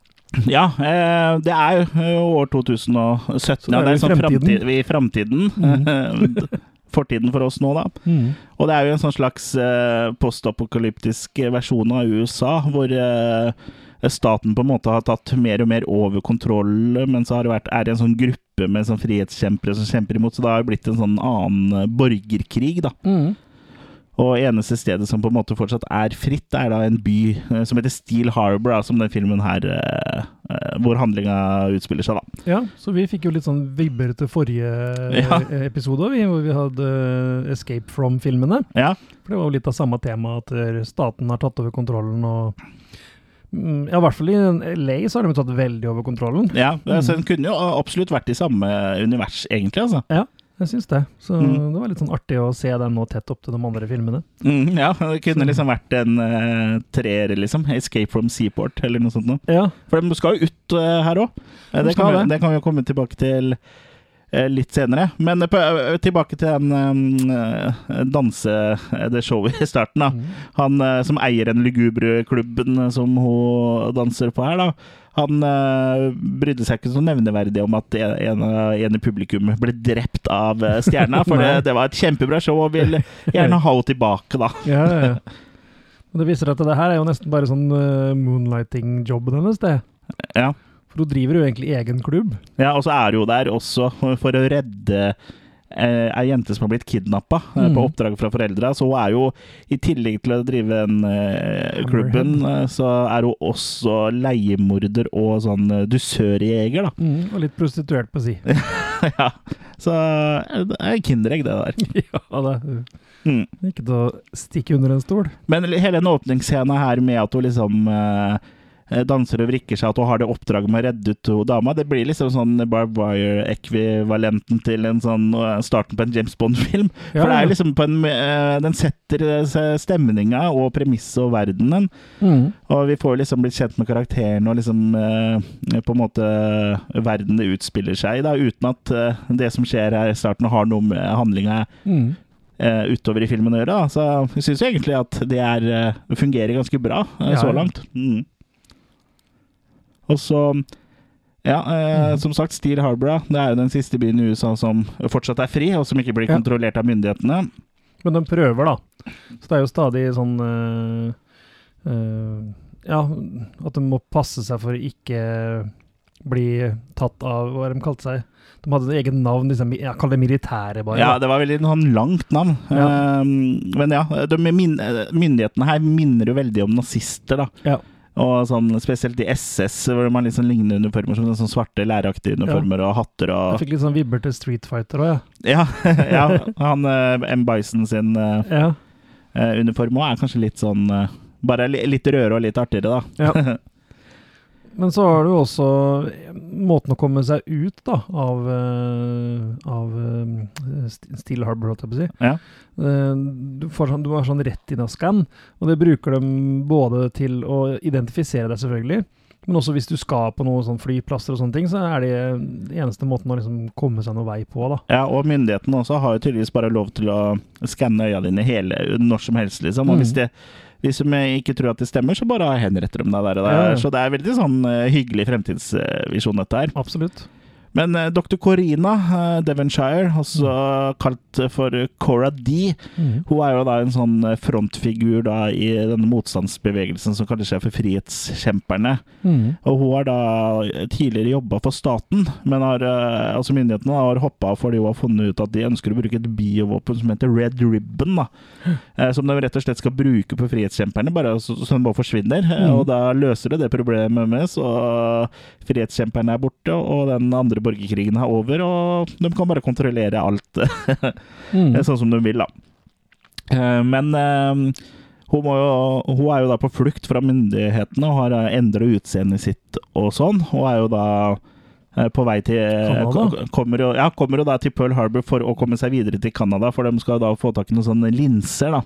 Ja, eh, det er jo år 2017. Så Ja, det det er er i sånn fremtiden. framtid, i framtiden. Fortiden for oss nå, da. Og det er jo en sånn slags uh, postapokalyptisk versjon av USA, hvor uh, staten på en måte har tatt mer og mer over kontroll, men så har det vært, er det en sånn gruppe med sånn frihetskjempere som kjemper imot, så det har blitt en sånn annen eh, borgerkrig, da. Og eneste stedet som på en måte fortsatt er fritt, er da en by eh, som heter Steel Harbor, da, som den filmen her eh, eh, Hvor handlinga utspiller seg, da. Ja, så vi fikk jo litt sånn vibber til forrige Ja. episode, vi, hvor vi hadde Escape from-filmene. Ja, For det var jo litt av samme tema, at staten har tatt over kontrollen og mm, Ja, i hvert fall i LA så har de tatt veldig over kontrollen. ja så den kunne jo absolutt vært i samme univers, egentlig, altså. Ja, jeg syns det. Så Mm. det var litt sånn artig å se den nå tett opp til de andre filmene. Mm, ja, det kunne liksom vært en uh, treer, liksom. 'Escape from Seaport', eller noe sånt noe. Ja, For de skal jo ut uh, her òg. De det, det. kan vi jo komme tilbake til uh, litt senere. Men uh, eh, tilbake til den eh, danse... Det showet i starten, da. Han eh, som eier den lugubre klubben eh, som hun danser på her, da. Han uh, brydde seg ikke så nevneverdig om at en, en, i publikum ble drept av eh, stjerna, for det, det var et kjempebra show, og vil gjerne ha henne tilbake, da. ja, ja. ja. Og det viser at det her er jo nesten bare sånn uh, moonlighting-jobben hennes, det. Ja. For hun driver jo egentlig egen klubb. Ja, og så er hun der også for å redde eh, ei jente som har blitt kidnappa eh, Mm. på oppdrag fra foreldra. Så hun er jo, i tillegg til å drive den eh, klubben, eh, så er hun også leiemorder og sånn eh, dusørjeger, da. Og litt prostituert på si. ja. Så det er kinderegg, det der. ja, det er Mm. ikke til å stikke under en stol. Men hele den åpningsscenen her med at hun liksom eh, danser og vrikker seg, at hun har det oppdraget med å redde ut hun dama, det blir liksom sånn Barb Wire-ekvivalenten til en sånn eh, starten på en James Bond-film. Ja, For det er liksom på en eh, Den setter eh, stemninga og premisset og verdenen. Mm. Og vi får liksom blitt kjent med karakteren og liksom eh, på en måte verden det utspiller seg i, da, uten at eh, det som skjer her i starten, har noe med handlinga Mm. Uh, utover i filmen å gjøre. Da. Så jeg syns egentlig at det er, uh, fungerer ganske bra uh, Ja, så langt. Mm. Og så ja, eh, Mm. som sagt, Steel Harbor det er jo den siste byen i USA som fortsatt er fri, og som ikke blir Ja. kontrollert av myndighetene. Men de prøver, da. Så det er jo stadig sånn øh, øh, Ja, at de må passe seg for å ikke bli tatt av Hva de kalte seg? De hadde et eget navn, liksom, jeg kaller det militære, bare. Ja, det var veldig sånn langt navn. Ja. Eh, men ja, de myndighetene her minner jo veldig om nazister, da. Ja. Og sånn, spesielt i SS, hvor man liksom ligner uniformer som sånn svarte læreraktige uniformer og hatter og Jeg fikk litt sånn vibber til Street Fighter òg, Ja, ja han eh, M. Bison sin eh, ja. ja. eh, uniform òg er kanskje litt sånn Bare litt rødere og litt artigere, da. Ja. Men så har du også måten å komme seg ut da, av, øh, av øh, Steel Harbor, holdt jeg på å si. Ja. Eh, Du, får sånn, du har sånn retina-skann, og det bruker de både til å identifisere deg, selvfølgelig, men også hvis du skal på noen sånn flyplasser og sånne ting, så er det eneste måten å liksom komme seg noen vei på, da. Ja, og myndighetene også har jo tydeligvis bare lov til å skanne øya dine hele, når som helst, liksom. Og Mm. hvis, det, hvis de ikke tror at det stemmer, så bare henretter de deg der og der. Ja, ja. Så det er veldig sånn eh, hyggelig fremtidsvisjon, dette her. Absolutt. Men eh, dr. Corina eh, Devonshire, også kalt for Cora D, mm. hun er jo da en sånn eh, frontfigur da i denne motstandsbevegelsen som kaller seg for Frihetskjemperne. Mm. Og hun har da tidligere jobba for staten, men har, altså myndighetene har hoppa av fordi hun har funnet ut at de ønsker å bruke et biovåpen som heter Red Ribbon. da, Som de rett og slett skal bruke på frihetskjemperne, bare så, så den bare forsvinner. Mm. Og da løser det det problemet med så frihetskjemperne er borte, og den andre borgerkrigen er over, og de kan bare kontrollere alt mm. sånn som de vil, da. Eh, Men eh, hun, jo, hun er jo da på flukt fra myndighetene og har endra utseendet sitt og sånn. Hun er jo da eh, på vei til Canada? kommer jo, ja, kommer jo da til Pearl Harbor for å komme seg videre til Canada, for de skal da få tak i noen sånne linser da,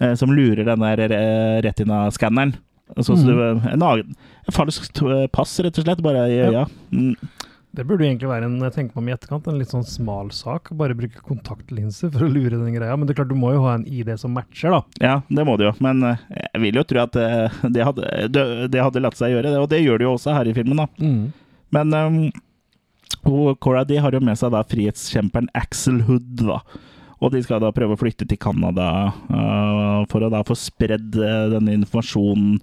eh, som lurer den der eh, retina-skanneren. Sånn Mhm. en, en falsk pass, rett og slett, bare i Ja. Mm. Det burde jo egentlig være en jeg tenker meg om i etterkant, en litt sånn smal sak. Bare bruke kontaktlinser for å lure den greia. Men det er klart, du må jo ha en ID som matcher, da. Ja, det må du jo, men eh, jeg vil jo tro at eh, det hadde, det, hadde latt seg gjøre, det, og det gjør det jo også her i filmen, da. Men um, Cora de har jo med seg da frihetskjemperen Axel Hood, da. Og de skal da prøve å flytte til Canada uh, for å da få spredd uh, denne informasjonen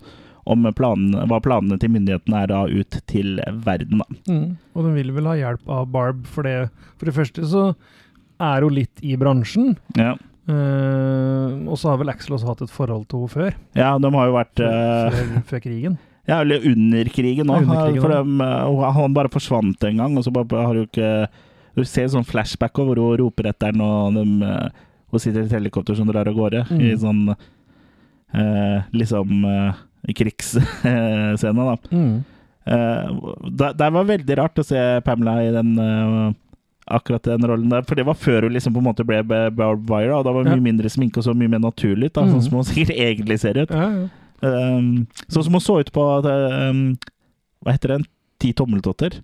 om planen, hva planene til myndighetene er da ut til verden, da. Og den vil vel ha hjelp av Barb, for det, for det første så er hun litt i bransjen. Ja. Uh, og så har vel Axel også hatt et forhold til henne før, ja, de har jo vært uh, før, før krigen. Ja, eller under krigen òg. For de, uh, han bare forsvant en gang, og så bare har du ikke Du ser sånn flashback over hvor hun roper etter ham, og de hun sitter i et helikopter som drar av gårde, Mm. i sånn uh, liksom krigsscene, da. Mm. Det, det var veldig rart å se Pamela i den uh, akkurat den rollen der, for det var før hun liksom på en måte ble Barb Wire, og da var det Ja. mye mindre sminke og så mye mer naturlig da, sånn som hun sikkert egentlig ser ut. Ja, ja. Um, sånn som hun så ut på um, Hva heter den? Ti tommeltotter?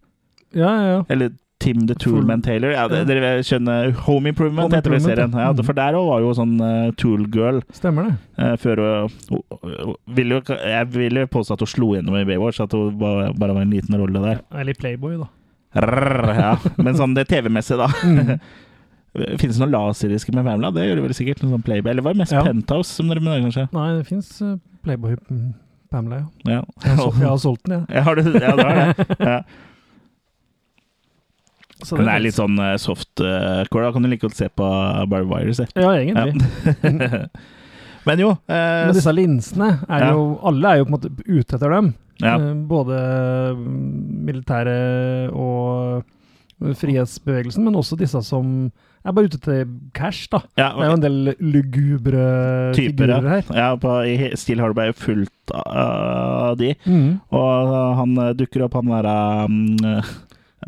ja, ja, ja. Eller Tim the Toolman Taylor? Ja, det, dere skjønner Home Improvement Home heter serien. ja. Ja, Mhm. for der òg var jo sånn uh, tool girl Stemmer det. uh, før hun, uh, hun vil jo, Jeg vil jo påstå at hun slo gjennom i Baywatch, at hun bare, bare var en liten rolle der. Eller Playboy, da. Rrr, ja. Men sånn det TV-messige, da. Mm. Finnes det noen laserdisker med Pamela? Det gjør det vel sikkert. Noen sånn Playboy. Eller var det mest Ja. Penthouse som dere mener, kanskje? Nei, det fins Playboy mm, Pamela, ja. Ja. Jeg har, solgt den, jeg. Ja, har du, ja, det har det. Ja. Så den er litt sånn uh, soft uh. Da kan du like godt se på Barry Wires. se. Ja, egentlig. Men jo eh, Men disse linsene er Ja. jo Alle er jo på en måte ute etter dem. ja. Eh, Både mm, militære og frihetsbevegelsen, men også disse som er bare ute etter cash, da. ja, Det er jo en del lugubre typer, figurer her. ja på, I Steel Harbor er jo fullt av de. Mm. Og uh, han dukker opp, han derre um, uh,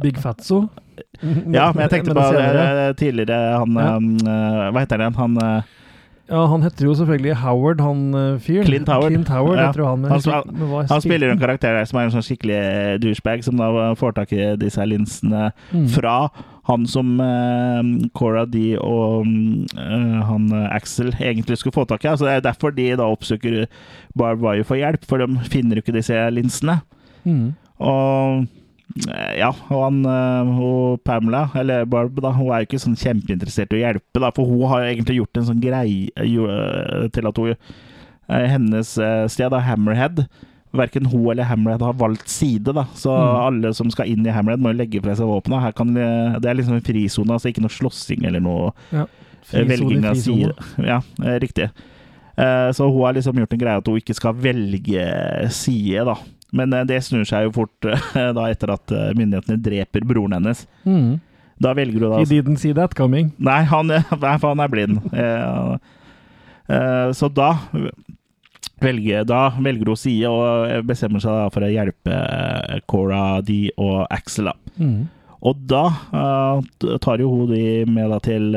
Big Fatso. Ja, men jeg tenkte på det tidligere han Ja. um, uh, Hva heter den? Han uh, Ja, han heter jo selvfølgelig Howard, han uh, fyren. Clint Howard. Clint Howard Ja. han. Han hva Han spiller en karakter der som er en sånn skikkelig douchebag, som da får tak i disse linsene Mm. fra han som uh, Cora D og uh, han eh, Axel egentlig skulle få tak i. Altså, det er derfor de da oppsøker Barb Wire for hjelp, for de finner jo ikke disse linsene. Mm. Og eh, ja, og han eh, og Pamela, eller Barb, da, hun er jo ikke sånn kjempeinteressert i å hjelpe, da, for hun har egentlig gjort en sånn greie eh, til at hun eh, Hennes eh, sted, da, Hammerhead Verken hun eller Hammerhead har valgt side, da. Så Mm. alle som skal inn i Hammerhead, må jo legge fra seg de- Det er liksom en frisone, altså ikke noe slåssing eller noe ja, Frisone, velging av side. Ja, eh, riktig. Eh, Så hun har liksom gjort en greie at hun ikke skal velge side, da. Men eh, det snur seg jo fort eh, da etter at eh, myndighetene dreper broren hennes. Mm. Da velger hun da He didn't see that coming. Nei, han, han er blind. Så da velger, da velger hun side og bestemmer seg for å hjelpe Cora D og Axel. Mm. Og da tar jo hun de med da til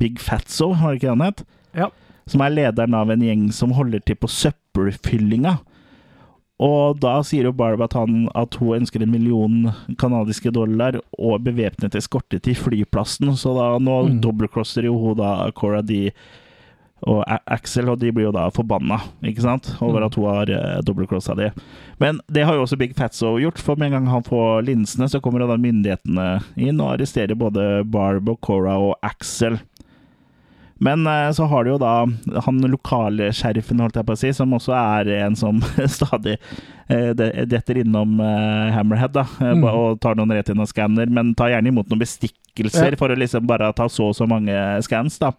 Big Fatso, var det ikke det han het? Ja. Som er lederen av en gjeng som holder til på søppelfyllinga. Og da sier jo Barb at, han, at hun ønsker en million canadiske dollar og bevæpnet eskorte til flyplassen, så da nå Mm. dobbeltcrosser jo hun da Cora D og Axel, og de blir jo da forbanna, ikke sant, over Mm. at hun har uh, dobbeltcrossa de. Men det har jo også Big Fatso gjort, for med en gang han får linsene, så kommer jo da myndighetene inn og arresterer både Barb og Cora og Axel. Men eh, så har du jo da han lokale sheriffen, holdt jeg på å si, som også er en som stadig eh, detter innom eh, Hammerhead da, Mm. og tar noen retinaskanner, men tar gjerne imot noen bestikkelser Ja. for å liksom bare ta så og så mange scans, da.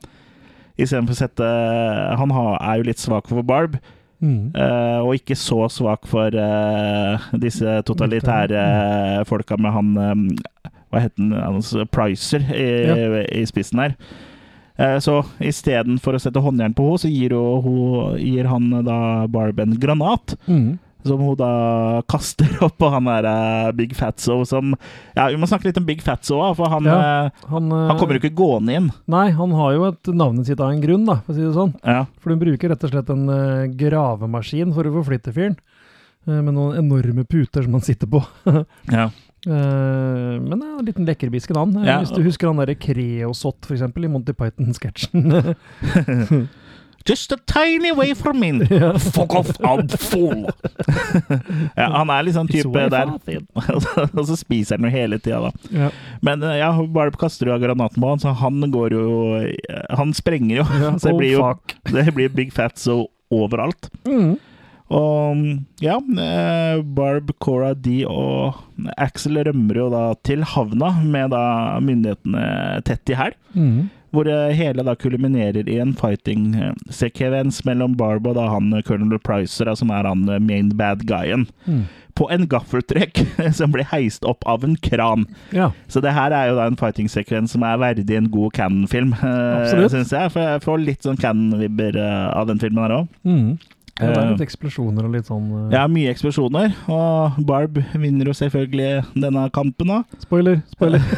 Istedenfor å sette Han er jo litt svak for Barb, Mm. og ikke så svak for disse totalitære Mm. folka med han Hva het han? Hans Pricer i, i spissen her. Eh, Så istedenfor å sette håndjern på henne, så gir, hun- gir han da Barb en granat. Mm. Som hun da kaster opp på han der eh, Big Fatso som Ja, vi må snakke litt om Big Fatso òg, for han, Ja. eh, Han, han kommer jo ikke gående inn. Nei, han har jo et navnet sitt av en grunn, da, for å si det sånn. Ja. For hun bruker rett og slett en gravemaskin for å forflytte fyren. med noen enorme puter som han sitter på. ja. Eh, men en liten lekkerbisken han. Eh, Ja. Hvis du husker han derre Kreosot, eksempel, i Monty Python-sketsjen. Just a tiny way from in. Fuck off, I'm full! ja, han er sånn type der. og så spiser han jo hele tida, da. Ja. Men eh, ja, bare kaster jo av granaten på han, så han går jo Han sprenger jo. Ja, så det oh, blir jo det blir Big Fatso overalt. Mm. Og ja, eh, Barb, Cora, D og Axel rømmer jo da til havna med da myndighetene tett i hæl. Mm. Hvor det hele da kulminerer i en fighting-sekvens mellom Barb og da han eh, Colonel Pricer, da, som er han eh, main bad guyen, Mm. på en gaffeltrekk som blir heist opp av en kran. Ja. Så det her er jo da en fighting-sekvens som er verdig en god Cannon-film, syns jeg. For jeg får litt sånn Cannon-vibber eh, av den filmen her òg. Mm. Ja. Det er Eh, litt eksplosjoner og litt sånn uh... Ja, mye eksplosjoner, og Barb vinner jo selvfølgelig denne kampen, da. Spoiler, spoiler.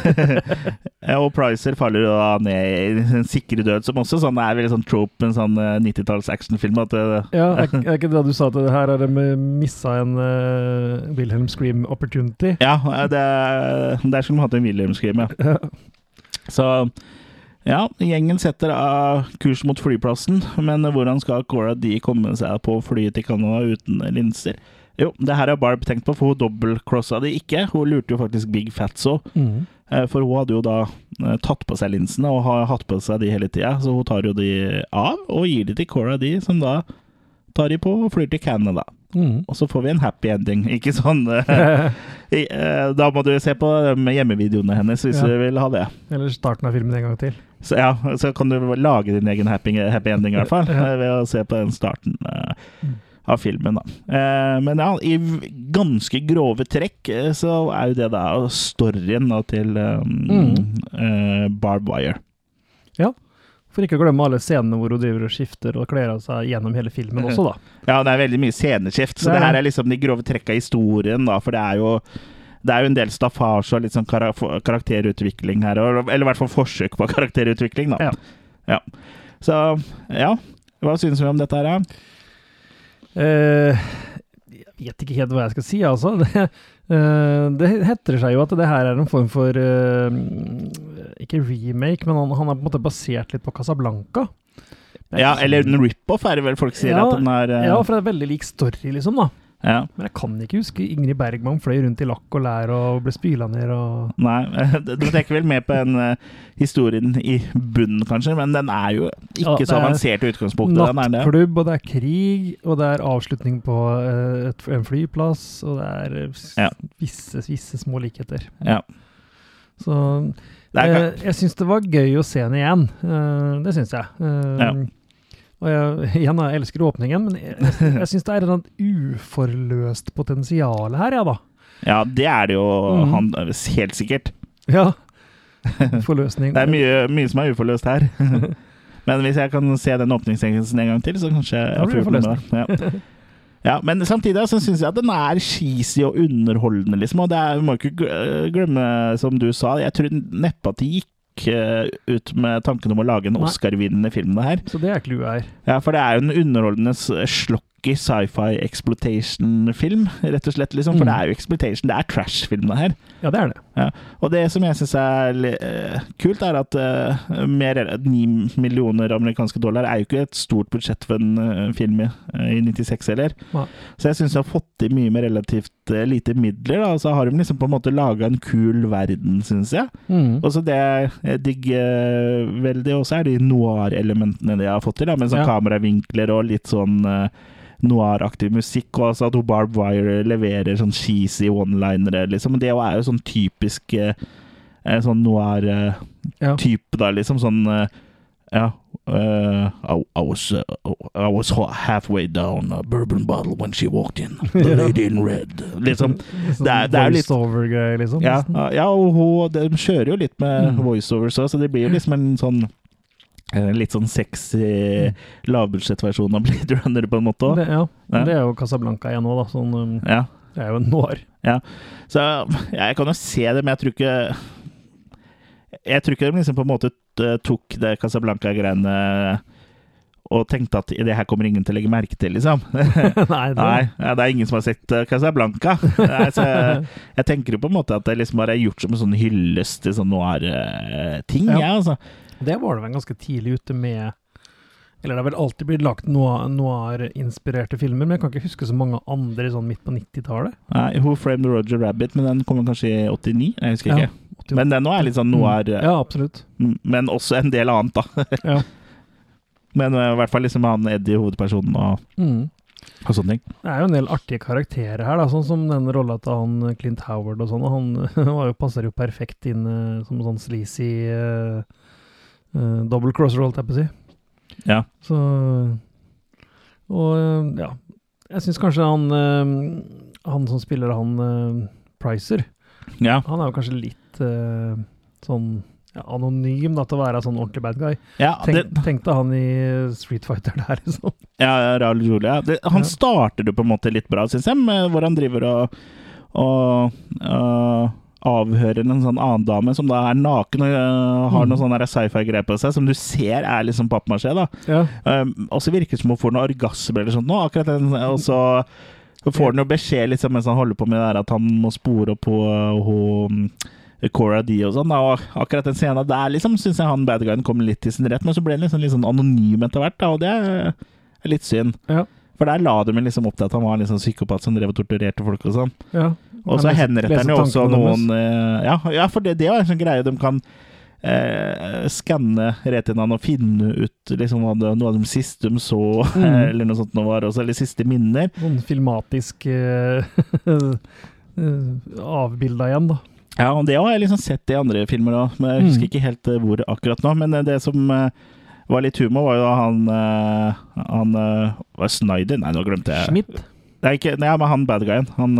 Ja, og Pricer faller jo da ned i en sikre død, som også sånn er veldig sånn trope en sånn eh, 90-talls actionfilm. At det, Ja, er, er ikke det du sa at det her det de missa en uh, Wilhelm Scream opportunity? ja, det, er som om de hatt en William Scream. Ja. Så ja, gjengen setter av kurs mot flyplassen, men hvordan skal Cora D komme seg på flyet til Canada uten linser? Jo, det her har Barb tenkt på, for hun dobbeltcrossa de ikke. Hun lurte jo faktisk Big Fatso. Mm. Eh, For hun hadde jo da eh, tatt på seg linsene og har hatt på seg de hele tida, så hun tar jo de av og gir de til Cora, D, som da tar de på og flyr til Canada. Mm. Og så får vi en happy ending. Ikke sånn eh, Da må du se på hjemmevideoene hennes hvis Ja. du vil ha det. Eller starten av filmen en gang til. Så ja, så kan du lage din egen happy, happy ending, i hvert fall, Ja. ved å se på den starten eh, Mm. av filmen. da. Eh, Men ja, i ganske grove trekk eh, så er jo det da storyen da, til um, Barb Wire. For ikke å glemme alle scenene hvor hun driver og skifter og kler av seg gjennom hele filmen også, da. Ja, det er veldig mye sceneskift, så Det er her er liksom de grove trekka i historien, da, for det er jo det er jo en del staffasje og litt sånn kar karakterutvikling her, eller i hvert fall forsøk på karakterutvikling, da. Ja. Ja. Så ja, hva synes vi om dette her? Eh, jeg vet ikke helt hva jeg skal si, altså. Det, uh, det heter seg jo at det her er en form for uh, Ikke remake, men han, han er på en måte basert litt på Casablanca. Ja, eller en rip-off er det vel folk sier Ja, at den er Ja, for det er veldig lik story, liksom, da. Ja. Men jeg kan ikke huske Ingrid Bergman fløy rundt i lakk og lær og ble spyla ned og Nei, du tenker vel mer på den uh, historien i bunnen, kanskje, men den er jo ikke Ja, så er avansert i utgangspunktet. Nattklubb, og det er krig, og det er avslutning på uh, et, en flyplass, og det er eh, Ja. visse, visse små likheter. Ja. Så eh, jeg syns det var gøy å se den igjen. Eh, det syns jeg. Og jeg, igjen, jeg elsker åpningen, men jeg, jeg, syns det er et uforløst potensial her, ja da. ja, det er det jo mm. han, helt sikkert. Ja. Forløsning. Det er mye, mye som er uforløst her. Men hvis jeg kan se den åpningssekvensen en gang til, så kanskje jeg får gjort noe med det. Ja. ja, men samtidig så syns jeg at den er cheesy og underholdende, liksom. Og det er, vi må ikke glemme, som du sa, jeg tror neppe at det gikk ut med tanken om å lage en Oscar-vinnende film, det her. Så det er clouet her. Ja, for det er jo en underholdende s- slocky sci-fi exploitation-film, rett og slett. liksom. For Mm. det er jo exploitation, det er trash-film, det her. Ja, det er det. Og det som jeg syns er eh, kult, er at uh, mer ni 9 millioner amerikanske dollar er jo ikke et stort budsjett for en uh, film i, eh, i 96 heller. Ja. Så jeg syns de har fått til mye med relativt eh, lite midler. da, og Så har de liksom på en måte laga en kul verden, syns jeg. Mm. Og så det jeg digger veldig også, er de noir-elementene de har fått til, da, med sånn Ja. kameravinkler og litt sånn uh, noir-aktig musikk, og altså at Barb Wire leverer sånn cheesy one-linere, liksom. Det er jo sånn typisk eh, eh, sånn noir-type, Ja. da, liksom. Sånn eh, Ja. Eh, I, I, was, uh, I was halfway down a bourbon bottle when she walked in. The lady in red. Liksom. Sånn det er- det er litt- voice-over-greier, liksom. Ja, ja og hun, de kjører jo litt med Mm. voiceovers òg, så det blir jo liksom en sånn en litt sånn sexy lavbudsjettversjon av Blade Runner, på en måte. Det, ja. Ja. det er jo Casablanca igjen nå, da. Sånn, um, Ja. det er jo en noir. Så jeg kan jo se det, men jeg tror ikke Jeg tror ikke de liksom på en måte eh, tok det Casablanca-greiene og tenkte at det her kommer ingen til å legge merke til, liksom. Nei, det, Nei, det er ingen som har sett eh, Casablanca. Nei, jeg, jeg tenker jo på en måte at det liksom bare er gjort som en sånn hyllest til sånn noir-ting, Ja. ja. altså. det var det vel ganske tidlig ute med Eller det har vel alltid blitt lagt noir- noir-inspirerte filmer, men jeg kan ikke huske så mange andre sånn midt på 90-tallet. Who Framed Roger Rabbit, men den kommer kanskje i 89? Jeg husker Ja, ikke. 88. Men den òg er litt sånn noir, Ja, absolutt. mm, men også en del annet, da. Ja. Men eh, i hvert fall liksom han Eddie, hovedpersonen, og, Mm. og sånne ting. Det er jo en del artige karakterer her, da, sånn som den rolla til han Clint Howard og sånn. Han var jo, passer jo perfekt inn eh, som sånn sleazy uh, double crosser, holdt jeg på å si. Ja. Så Og eh, ja. Jeg syns kanskje han uh, Han som spiller han eh, Pricer, ja. han er jo kanskje litt eh, sånn ja, anonym da, til å være sånn ordentlig bad guy. Ja, det, Tenk, tenkte han i Street Fighter der, liksom. ja Raul Julia. Det, han Ja. starter jo på en måte litt bra, syns jeg, med hvor han driver og, og, og avhører en sånn annen dame som da er naken og uh, har Mm. noe sånn sci-fi-greier på seg, som du ser er liksom pappmasjé. Ja. Um, og så virker det som hun får noe orgasme eller sånt nå, akkurat den, og så får han jo beskjed liksom, mens han holder på med det der at han må spore opp på uh, hun Cora D og sånn, og akkurat den scenen der liksom syns jeg han bad guyen kom litt til sin rett, men så ble han liksom litt sånn anonym etter hvert, da, og det er litt synd. Ja. For der la de liksom opp til at han var en liksom psykopat som drev og torturerte folk og sånn. ja. Og så henretter han jo også noen eh, ja, ja, for det, det er en sånn greie de kan eh, skanne retinaen og finne ut liksom hva det, noe av de siste de så, Mm. eller noe sånt noe var også, eller siste minner. Noen filmatisk uh, avbilda igjen, da. Ja, og det har jeg liksom sett i andre filmer òg, men jeg husker Mm. ikke helt eh, hvor akkurat nå. Men eh, det som eh, var litt humor, var jo da han Han Var Snyder? Nei, nå glemte jeg. Schmidt. Nei, ikke, nei, men han bad guyen. Han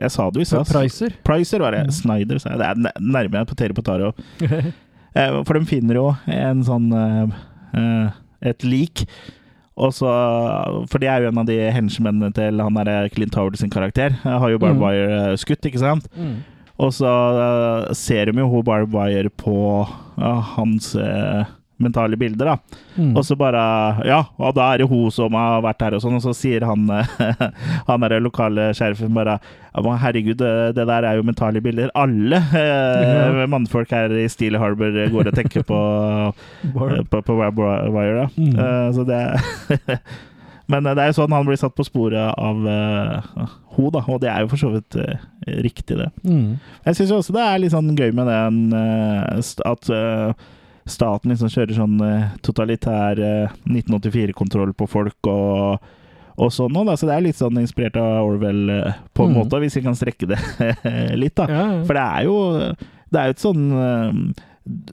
Jeg sa det jo i stad. Pricer. Pricer var det. Mm. Snyder, sa jeg. Det er nærmere på Potere Potaro. For de finner jo en sånn Et lik. Og så, For det er jo en av de henchmennene til han der Clint Howard sin karakter. Jeg har jo Barbwire Mm. Skutt, ikke sant? Mm. Og så uh, ser de jo hun Barb Wire på uh, hans uh, mentale bilder, da. Mm. Og så bare Ja, og da er det hun som har vært her og sånn, og så sier han Han Han der lokale sheriffen bare herregud, det, der er jo mentale bilder. Alle eh, mannfolk her i Steel Harbor går og tenker på, på, på, på Wire, da. Mm. Eh, så det Men eh, det er jo sånn han blir satt på sporet av uh, ho, da, og det er jo for så vidt uh, riktig, det. Mm. Jeg syns også det er litt sånn gøy med den uh, at staten liksom kjører sånn totalitær eh, 1984-kontroll på folk og, og sånn òg. Så det er litt sånn inspirert av Orwell på en Mm. måte, hvis vi kan strekke det litt, da. Ja, ja. For det er jo Det er jo et sånn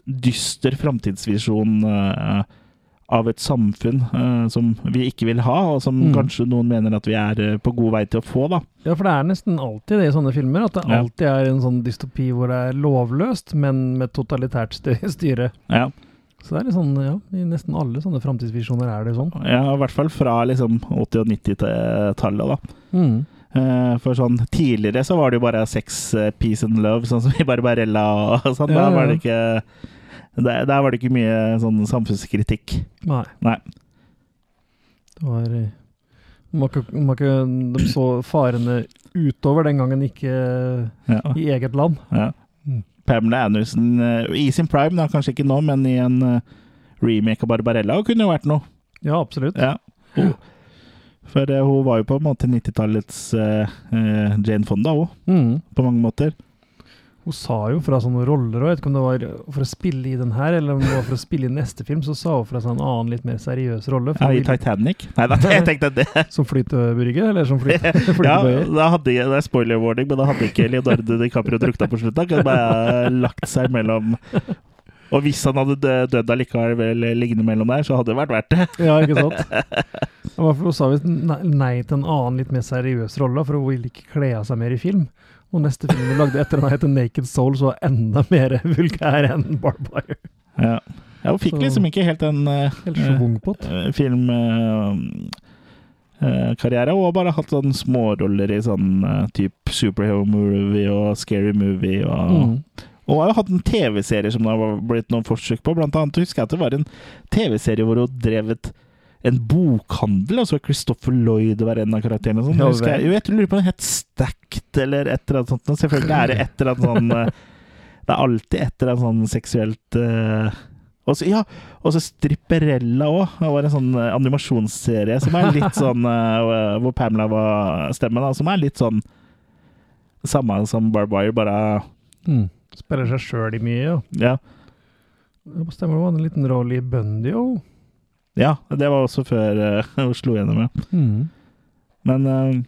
dyster framtidsvisjon av et samfunn uh, som vi ikke vil ha, og som Mm. kanskje noen mener at vi er eh, på god vei til å få, da. ja, for det er nesten alltid det i sånne filmer, at det Ja. alltid er en sånn dystopi hvor det er lovløst, men med totalitært styre. Ja. Så det er litt sånn, ja, i nesten alle sånne framtidsvisjoner er det sånn. Ja, i hvert fall fra liksom 80- og 90-tallet, da. Mm. Eh, For sånn tidligere så var det jo bare sex, peace and love, sånn som i Barbarella og sånn. Ja, Der var det ikke der, der var det ikke mye sånn samfunnskritikk. Nei. Nei. Det var eh, ikke, må De så farene utover den gangen, ikke Ja. i eget land. ja. Mm. Pamela Anderson eh, i sin prime, da, kanskje ikke nå, men i en eh, remake av Barbarella kunne jo vært noe. Ja, absolutt. Ja. Oh. For uh, hun var jo på en måte 90-tallets uh, Jane Fonda òg, Mm. på mange måter. Hun sa jo fra sånne roller, ikke om det var for å spille i den her, eller om det var for å spille i neste film, så sa hun fra seg en annen litt mer seriøs rolle. Ja, I Titanic. Nei da, jeg tenkte det. som flytebrygge, eller som flyt, Ja, da hadde, det er spoiler warning, men da hadde ikke Leonardo DiCaprio drukna på slutten. Han kunne bare lagt seg mellom Og hvis han hadde dødd allikevel liggende mellom der, så hadde det vært verdt det. Ja, ikke sant? Hun sa visst nei til en annen litt mer seriøs rolle, for hun ville ikke kle av seg mer i film. Og neste film vi lagde etter den heter Naked Soul, så var enda mer vulgær enn Barbwire. Ja. Ja, hun fikk Så- liksom ikke helt en uh, uh, schwung Uh, eh, filmkarriere. Hun har bare hatt sånne småroller i sånn uh, type superhero movie og scary movie. Og, Mm. og har jo hatt en TV-serie som det har blitt noen forsøk på. Blant annet husker jeg at det var en TV-serie hvor hun drev et en bokhandel, og så var Christopher Lloyd var en av karakterene. og Sånn. Ja, husker jeg, jeg vet, jeg lurer på om den het Stacked, eller et eller annet sånt. Selvfølgelig er det et eller annet sånn eh, Det er alltid et eller annet sånn seksuelt uh, og så, ja, og så Stripperella òg. Det var en sånn eh, animasjonsserie som er litt sånn uh, Hvor Pamela var stemmen, da, som er litt sånn samme som Barb bare Mm. Spiller seg sjøl i mye, ja. Ja. Stemmer det var en liten rolle i Bundy òg. Ja det var også før uh, hun slo gjennom, ja. Mm. Men uh,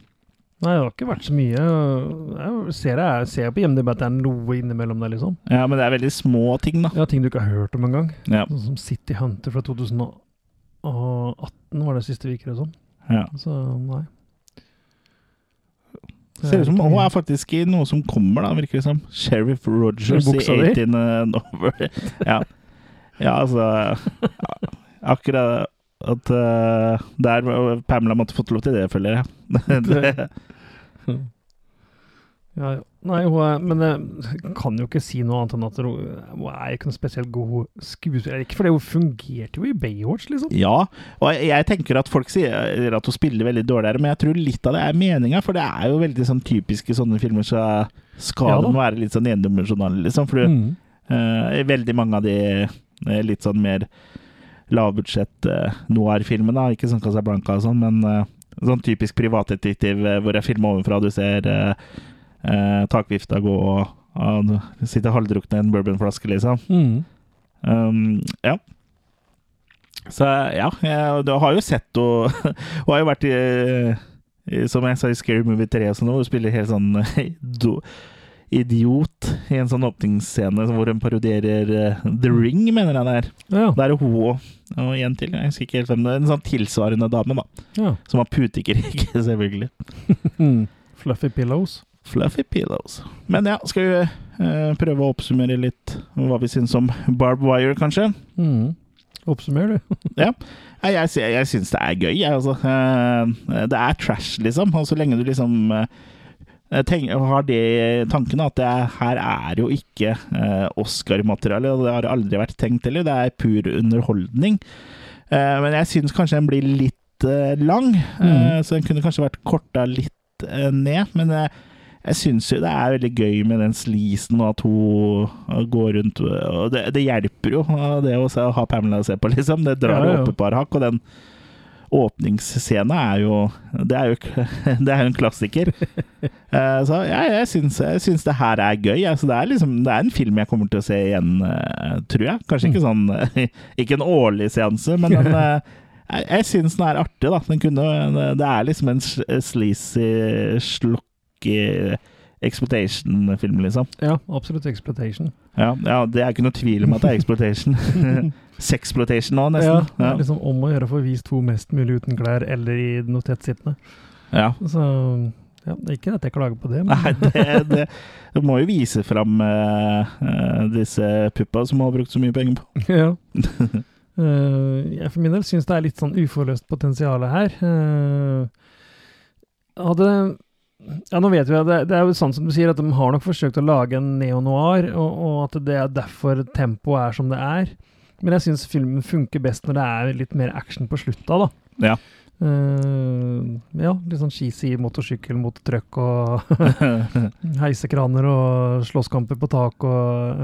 Nei, det har ikke vært så mye. Jeg ser, jeg ser på IMDb at det er noe innimellom der, liksom. ja, men det er veldig små ting, da. Ja, ting du ikke har hørt om engang. Ja. Sånn som City Hunter fra 2018 var det siste vi gikk, som. ja. Så nei. Det Ser ut som hun er faktisk i noe som kommer, da, virker det som. Sheriff Rogers I i buksa di? 18 November. Ja. ja, altså ja, Akkurat at uh, der Pamela måtte fått lov til det, føler jeg. det, Ja, ja. Nei, hun er, men jeg kan jo ikke si noe annet enn at hun, hun er ikke noe spesielt god skuespiller. Ikke fordi hun fungerte jo i Baywatch, liksom. ja, og jeg, jeg tenker at folk sier at hun spiller veldig dårligere, men jeg tror litt av det er meninga, for det er jo veldig sånn typisk i sånne filmer, så skal Ja de være litt sånn endimensjonale, liksom. For Mm. uh, veldig mange av de eh, litt sånn mer lavbudsjett uh, noir-filmene, da. ikke sånn Casablanca og sånn, men eh, sånn typisk privatdetektiv eh, hvor jeg filmer ovenfra, du ser eh, eh, takvifta gå og, og sitte halvdrukne i en bourbonflaske, liksom. Mm. Um, ja. Så ja, jeg, du har jo sett henne Hun har jo vært i, i Som jeg sa i Scary Movie 3 og sånn, hvor hun spiller helt sånn do, idiot i en sånn åpningsscene hvor hun parodierer uh, The Ring, mener jeg det er. Ja. Da er hun òg. og en til, jeg husker ikke helt hvem det er. En sånn tilsvarende dame, da. ja. Som har putekrig, selvfølgelig. Fluffy pillows. Fluffy pillows. Men ja, skal vi uh, prøve å oppsummere litt hva vi syns om Barb Wire, kanskje? Mm. Oppsummer, du. Ja. Jeg, Jeg, jeg syns det er gøy, jeg, altså. Uh, Det er trash, liksom. Og så lenge du liksom eh, tenk, har det i tankene at det er, her er jo ikke eh, Oscar-materiale, og det har aldri vært tenkt heller. Det er pur underholdning. Eh, men jeg syns kanskje den blir litt eh, lang, eh, Mm. så den kunne kanskje vært korta litt eh, ned. Men eh, jeg syns jo det er veldig gøy med den sleasen, og at hun eh, går rundt Og det, det hjelper jo, eh, det å ha Pamela å se på, liksom. Det drar Ja, ja. opp et par hakk. Og den åpningsscenen er jo Det er jo det er jo en klassiker. Eh, så ja, jeg syns, jeg syns det her er gøy. Altså, det, er liksom, det er en film jeg kommer til å se igjen, eh, tror jeg. Kanskje ikke sånn Ikke en årlig seanse, men en, eh, jeg, jeg syns den er artig, da. Den kunne, det er liksom en sl- sleazy, slokky exploitation-film, liksom. Ja, absolutt exploitation. Ja, ja, det er ikke noe tvil om at det er exploitation. Sexploitation nå, Ja, nesten. det Ja, er liksom om å gjøre å få vist to mest mulig uten klær eller i noe tettsittende. ja. Så ja, det ikke at jeg klager på det, men Nei, det, det, må jo vise fram uh, disse puppa som har brukt så mye penger på. ja. Uh, jeg for min del syns det er litt sånn uforløst potensial her. Uh, hadde Ja, nå vet vi at det, det er jo sant som du sier, at de har nok forsøkt å lage en neo-noir, og, og at det er derfor tempoet er som det er. Men jeg syns filmen funker best når det er litt mer action på slutta, da. Ja. Uh, ja, litt sånn cheesy motorsykkel mot trøkk og heisekraner og slåsskamper på tak og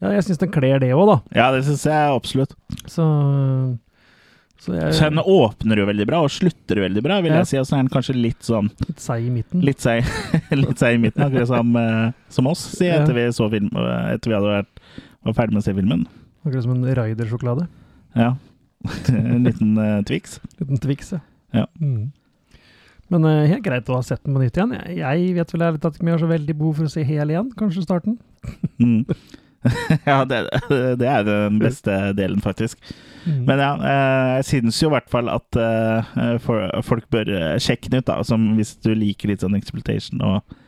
Ja, jeg syns den kler det òg, da. ja, det syns jeg absolutt. Så, så jeg Så den åpner jo veldig bra, og slutter veldig bra, vil Ja. jeg si. Og så er den kanskje litt sånn litt seig i midten. Litt seig, i midten, akkurat som, eh, som oss, si, Ja. etter vi så film, etter vi hadde vært var ferdig med å se filmen. Akkurat som en Raider-sjokolade. Ja. en liten uh, Twix. Liten Twix, ja. Ja. Mm. Men uh, helt greit å ha sett den på nytt igjen. Jeg, jeg vet vel ærlig talt ikke om jeg har så veldig behov for å se hel igjen. Kanskje starten. Mm. ja, det, det er den beste delen, faktisk. Mm. Men ja, eh, jeg syns jo i hvert fall at eh, folk bør eh, sjekke den ut, da, som hvis du liker litt sånn exploitation og,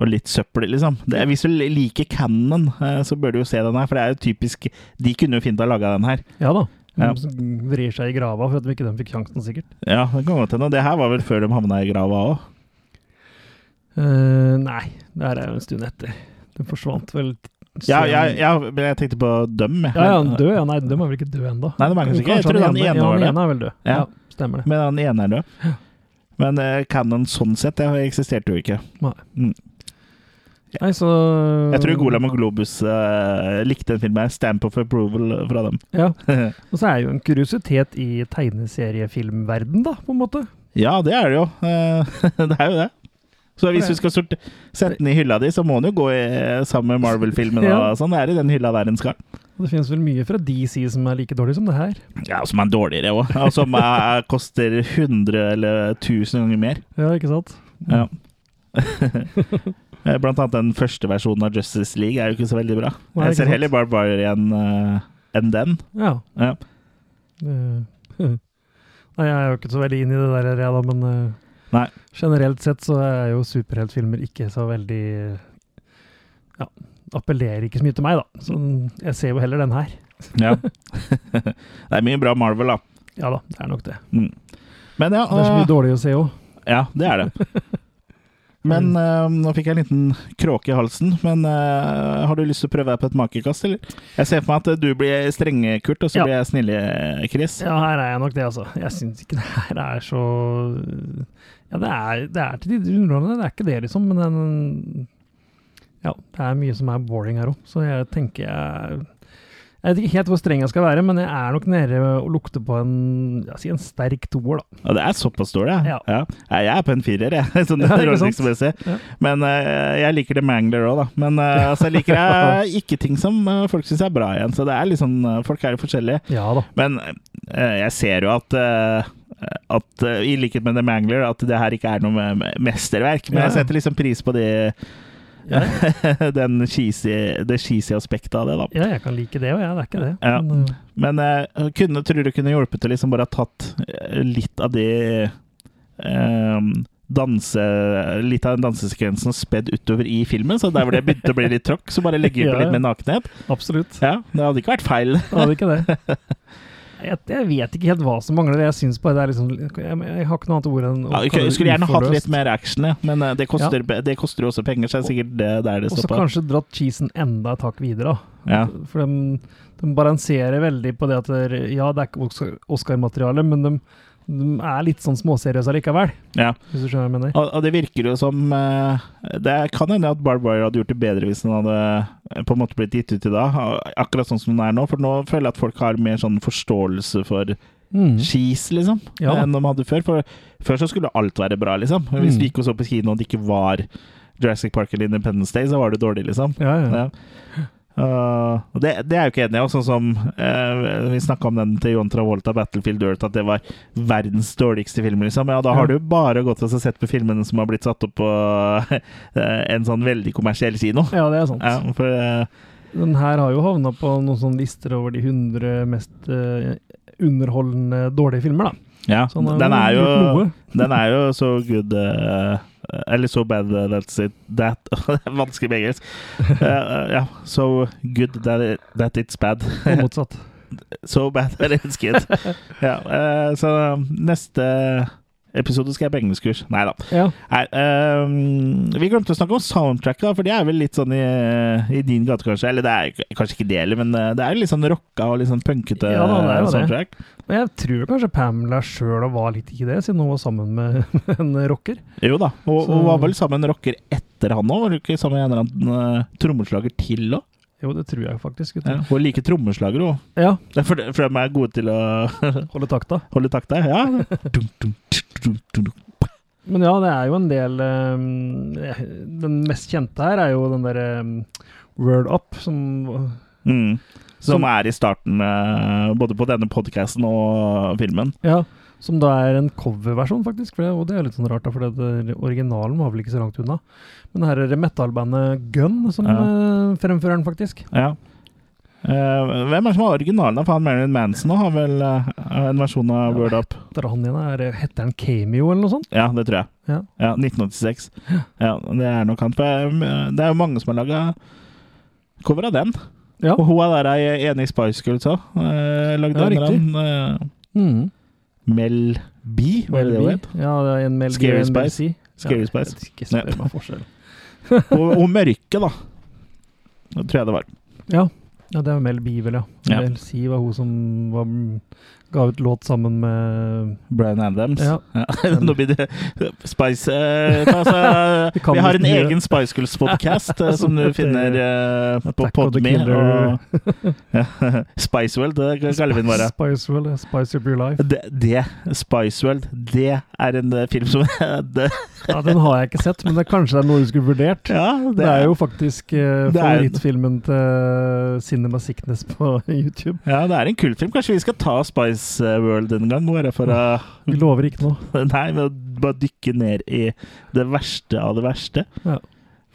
og litt søppel, liksom. Det, hvis du liker Cannon, så bør du jo se den her, for det er jo typisk De kunne jo fint ha laga den her. Ja da. Ja. De vrir seg i grava for at de ikke de fikk sjansen, sikkert. Ja, det kan godt hende. Det her var vel før de havna i grava òg. Uh, nei, det her er jo en stund etter. Den forsvant vel Ja, ja, ja, men jeg tenkte på døm. Ja, ja, han død, ja. Nei, døm er vel ikke død ennå. Nei, det er kanskje ikke. Jeg tror han ene ja, var ene er vel død. Ja. Ja, stemmer det. Men han ene er død. Men uh, Cannon sånn sett, det eksisterte jo ikke. Nei, så Jeg tror Golam og Globus uh, likte den filmen. Stamp of approval fra dem. Ja. Og så er jo en kuriositet i tegneseriefilmverden, da, på en måte. ja, det er det jo. Uh, det er jo det. Så hvis du skal sorte, sette den i hylla di, så må den jo gå i, sammen med Marvel-filmen. Ja. sånn. Det er i den hylla der den skal. Det finnes vel mye fra DC som er like dårlig som det her. Ja, Som er dårligere òg. Og som er, koster 100 eller 1000 ganger mer. Ja, ikke sant? Ja. Eh, Blant annet den første versjonen av Justice League er jo ikke så veldig bra. Nei, Jeg ser heller Barbarian uh, enn den. Ja. Ja. Eh, Nei, jeg er jo ikke så veldig inn i det der, jeg da, men eh, Nei. generelt sett så er jo superheltfilmer ikke så veldig Ja, appellerer ikke så mye til meg, da. Så jeg ser jo heller den her. Ja. det er mye bra Marvel, da. Ja da, det er nok det. Mm. Men ja, Det er så mye øh, dårlig å se òg. ja, det er det. Men uh, nå fikk jeg en liten kråke i halsen. Men uh, har du lyst til å prøve deg på et makekast, eller? Jeg ser for meg at du blir strenge, Kurt, og så Ja. blir jeg snille, Chris. Ja, her er jeg nok det, altså. Jeg syns ikke det her er så Ja, det er, det er til tider underholdende, det er ikke det, liksom, men den Ja, det er mye som er boring her òg, så jeg tenker jeg Jeg vet ikke helt hvor streng jeg skal være, men jeg er nok nede og lukter på en si en sterk toer, da. Ja, det er såpass dårlig, ja. Ja. Jeg er på en firer, jeg. Sånn Ja, rollingsmessig. Ja. Men uh, jeg liker The Mangler òg, da. Men uh, altså, jeg liker jeg ikke ting som uh, folk syns er bra igjen. Så det er litt sånn Folk er jo forskjellige. Ja da. Men jeg ser jo at at øh, I likhet med The Mangler, at det her ikke er noe me- me- mesterverk. Men Ja. jeg setter liksom pris på det Ja, den cheesy, det cheesy aspektet av det, da. ja, jeg kan like det òg, jeg. Det er ikke det. Ja. Men, uh, Men uh, kunne, tror du kunne hjulpet til liksom bare ha tatt eh, litt av det um, danse, Litt av den dansesekvensen spedd utover i filmen. Så der hvor det begynte å bli litt tråkk, så bare legge på Ja, litt ja. mer nakenhet. absolutt. Ja, Det hadde ikke vært feil. Det hadde ikke det. Jeg, jeg vet ikke helt hva som mangler. Jeg syns bare det er liksom Jeg, jeg har ikke noe annet ord enn ja, okay, jeg skulle gjerne hatt litt mer action, ja. men eh, det koster, det koster jo også penger, så det er sikkert det der det Og så kanskje dratt cheesen enda et hakk videre. Ja. For de, de balanserer veldig på det at det, ja, det er ikke Oscar- Oscar-materiale, men de, de er litt sånn småseriøse allikevel, Ja. hvis du skjønner hva jeg mener. Og, og det virker jo som eh, Det kan hende at Barbara hadde gjort det bedre hvis den hadde eh, på en måte blitt gitt ut i dag, akkurat sånn som den er nå. For nå føler jeg at folk har mer sånn forståelse for Mm. skis, liksom, Ja. enn de hadde før. For før så skulle alt være bra, liksom. Hvis Mm. vi gikk og så på kino og det ikke var Jurassic Park eller Independence Day, så var det dårlig, liksom. Ja, ja. Ja. Uh, det, det er jo ikke enig i. Sånn som uh, Vi snakka om den til John Travolta, 'Battlefield Earth', at det var verdens dårligste film. liksom Ja, Da har Ja. du bare gått og sett på filmene som har blitt satt opp på uh, en sånn veldig kommersiell kino. ja, det er sant. Ja, for Den her har jo havna på noen sånne lister over de 100 mest underholdende dårlige filmer, da. ja, den er jo. Den er jo så good Eller so bad that's it that, vanskelig med engelsk. Uh, ja, so good that, it, that it's bad. Og motsatt. so bad that it's good. ja, uh, så neste episode skal jeg på engelskkurs. Nei da. Ja. Nei, ehm, vi glemte å snakke om soundtracket, da, for det er vel litt sånn i, i din gate, kanskje. Eller det er kanskje ikke det, heller, men eh, det er litt sånn rocka og litt sånn punkete Ja, da, det soundtrack. det. Og jeg tror kanskje Pamela sjøl var litt ikke det, siden hun var sammen med, med en rocker. Jo da, og, hun var vel sammen med en rocker etter han òg? Var hun ikke sammen med en eller annen uh, trommeslager til òg? Jo, det tror jeg faktisk. Ja, gutter. hun liker trommeslagere òg. Ja. For, for de er gode til å Holde takta. holde takta. Ja. Dum, dum, dum. Men ja, det er jo en del um, Den mest kjente her er jo den derre um, Word Up, som Mm. Som Som- er i starten uh, både på denne podkasten og filmen. Ja, som da er en coverversjon, faktisk. Det, og det er litt sånn rart, da, for det, originalen var vel ikke så langt unna. Men her er det metallbandet Gun som Ja. uh, fremfører den, faktisk. Ja. Uh, hvem er det som har originalen? For han Marilyn Manson har vel uh, en versjon av Word Up. Heter han igjen er, Heter han Cameo, eller noe sånt? Ja, det tror jeg. Ja. Ja, 1986. Ja, det er nok han. For eh, det er jo mange som har laga cover av den. Ja. Og hun er der ei enig Spice Girls òg. Eh, lagde Ja, riktig. eh, Mm. Mel B, var det det hun het? Ja, det er en Mel Scary Spice. Scary ja, Spice. Ikke spør meg forskjell. Og, og Mørke, da. Det tror jeg det var. Ja. ja, det er Mel B, vel, ja. Ja. Mel C var hun som var, ga ut låt sammen med Brian Adams. Ja. Nå blir det Spice eh, altså, Vi har en egen Spice Girls-podkast eh, som du finner eh, på Podme. Ja, Spiceworld, det kaller vi den bare. Spice World, Spice Up Your Life. Det, det Spiceworld, det er en eh, film som det, Ja, Den har jeg ikke sett, men det kanskje det er noe du skulle vurdert. Ja, Det er jo faktisk eh, er- favorittfilmen til Cinema Sickness på YouTube. Ja, det er en kultfilm. Kanskje vi skal ta Spice World en gang? Bare for å Vi lover ikke noe. Nei, men bare dykke ned i det verste av det verste. Ja.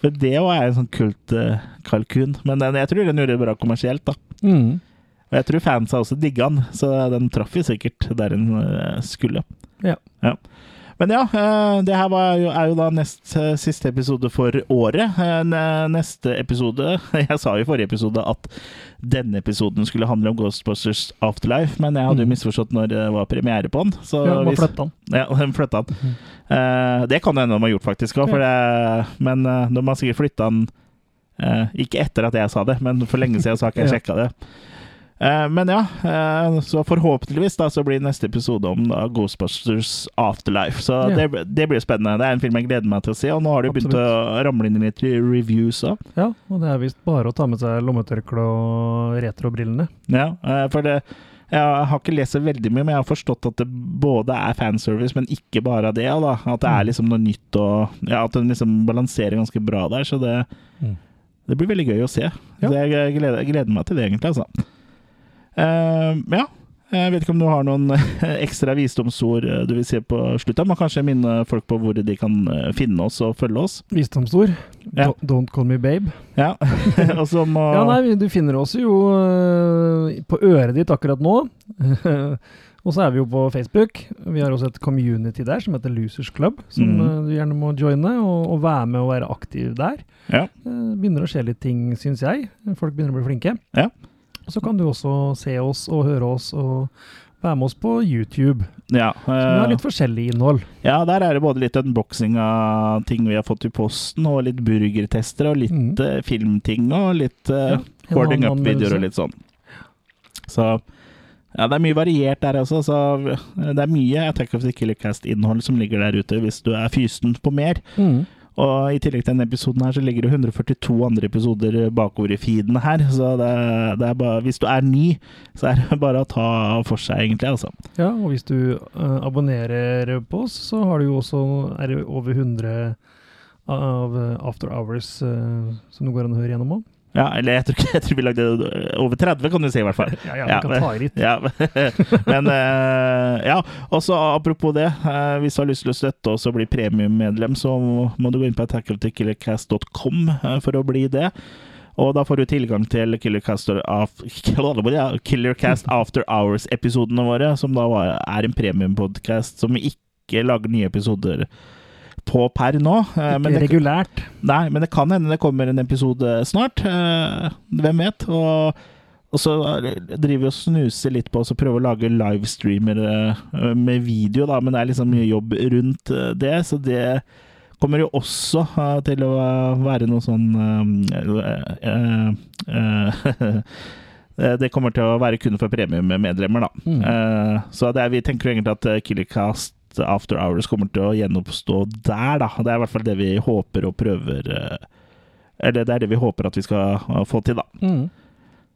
For det òg er en sånn kultkalkun. Men den, jeg tror den gjorde det bra kommersielt, da. Mm. Og jeg tror fansa også digga den, så den traff jo sikkert der den skulle. Ja. Ja. Men ja, eh, det her var jo, er jo da nest eh, siste episode for året. Eh, Neste episode Jeg sa jo i forrige episode at denne episoden skulle handle om Ghostbusters Afterlife, men jeg hadde jo Mhm. misforstått når det var premiere på den. Så Ja, må hvis- den. ja, den flytta den. Mm. Det kan hende de har gjort, faktisk òg, men de har sikkert flytta den Ikke etter at jeg sa det, men for lenge siden så har ikke jeg sjekka det. Eh, men ja, eh, så forhåpentligvis da så blir neste episode om da Ghostbusters Afterlife. Så Ja. det, det blir spennende. Det er en film jeg gleder meg til å se, og nå har det begynt å ramle inn litt reviews òg. Ja, og det er visst bare å ta med seg lommetørkle og retrobrillene. Ja, eh, for det jeg har ikke lest så veldig mye, men jeg har forstått at det både er fanservice, men ikke bare det. Da. At det er Mm. liksom noe nytt, og ja, at den liksom balanserer ganske bra der. Så det, Mm. det blir veldig gøy å se. Så jeg gleder, gleder meg til det, egentlig. Altså. Eh, ja. Jeg vet ikke om du har noen ekstra visdomsord eh, du vil se på slutten. Men kanskje minne folk på hvor de kan eh, finne oss og følge oss. Visdomsord. Ja. Don't- call me babe. Ja, må Ja, nei, du finner oss jo på øret ditt akkurat nå. og så er vi jo på Facebook. Vi har også et community der som heter Losers Club, som Mm. du gjerne må joine og, og være med og være aktiv der. Ja. Eh, begynner å skje litt ting, syns jeg. Folk begynner å bli flinke. Ja. Så kan du også se oss og høre oss og være med oss på YouTube. ja, Så vi har eh, litt forskjellig innhold. Ja, der er det både litt unboxing av ting vi har fått i posten, og litt burgertester, og litt Mm. uh, filmting, og litt uh, ja, hoarding up-videoer og litt sånn. Så ja, det er mye variert der også. Så det er mye Attack of the Killer Cast-innhold som ligger der ute, hvis du er fysen på mer. Mm. Og i tillegg til denne episoden her, så ligger det 142 andre episoder bakover i feeden her. Så det, det er bare Hvis du er ny, så er det bare å ta for seg, egentlig, altså. Ja, og hvis du uh, abonnerer på oss, så har du jo også er det over 100 av After Hours uh, som det går an å høre gjennom òg. Ja, eller jeg tror, jeg tror vi lagde over 30, kan du si, i hvert fall. Ja, ja, vi kan ta i litt. Ja, men eh, ja. Og så apropos det, eh, hvis du har lyst til å støtte oss og bli premiummedlem, så må du gå inn på attackofthekillercast.com for å bli det. Og da får du tilgang til Killercast, Killercast After Hours-episodene våre, som da var, er en premiumpodcast som vi ikke lager nye episoder på per nå. eh, men Ikke det- regulært. Nei, men det kan hende det kommer en episode snart. Eh, hvem vet? Og, og så driver vi og snuser litt på å prøve å lage livestreamer eh, med video, da, men det er liksom mye jobb rundt det, så det kommer jo også til å være noe sånn øh, øh, eh, Det kommer til å være kun for premiemedlemmer, da. Mm. Så det er, vi tenker egentlig at eh, After Hours kommer til å gjenoppstå der, da. Det er i hvert fall det vi håper og prøver eh, Eller det er det vi håper at vi skal eh, få til, da. Mm.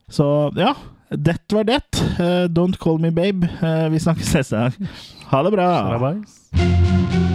Så ja, det var det. Eh, don't call me babe. Vi snakkes neste gang. Ha det bra. Bye-bye.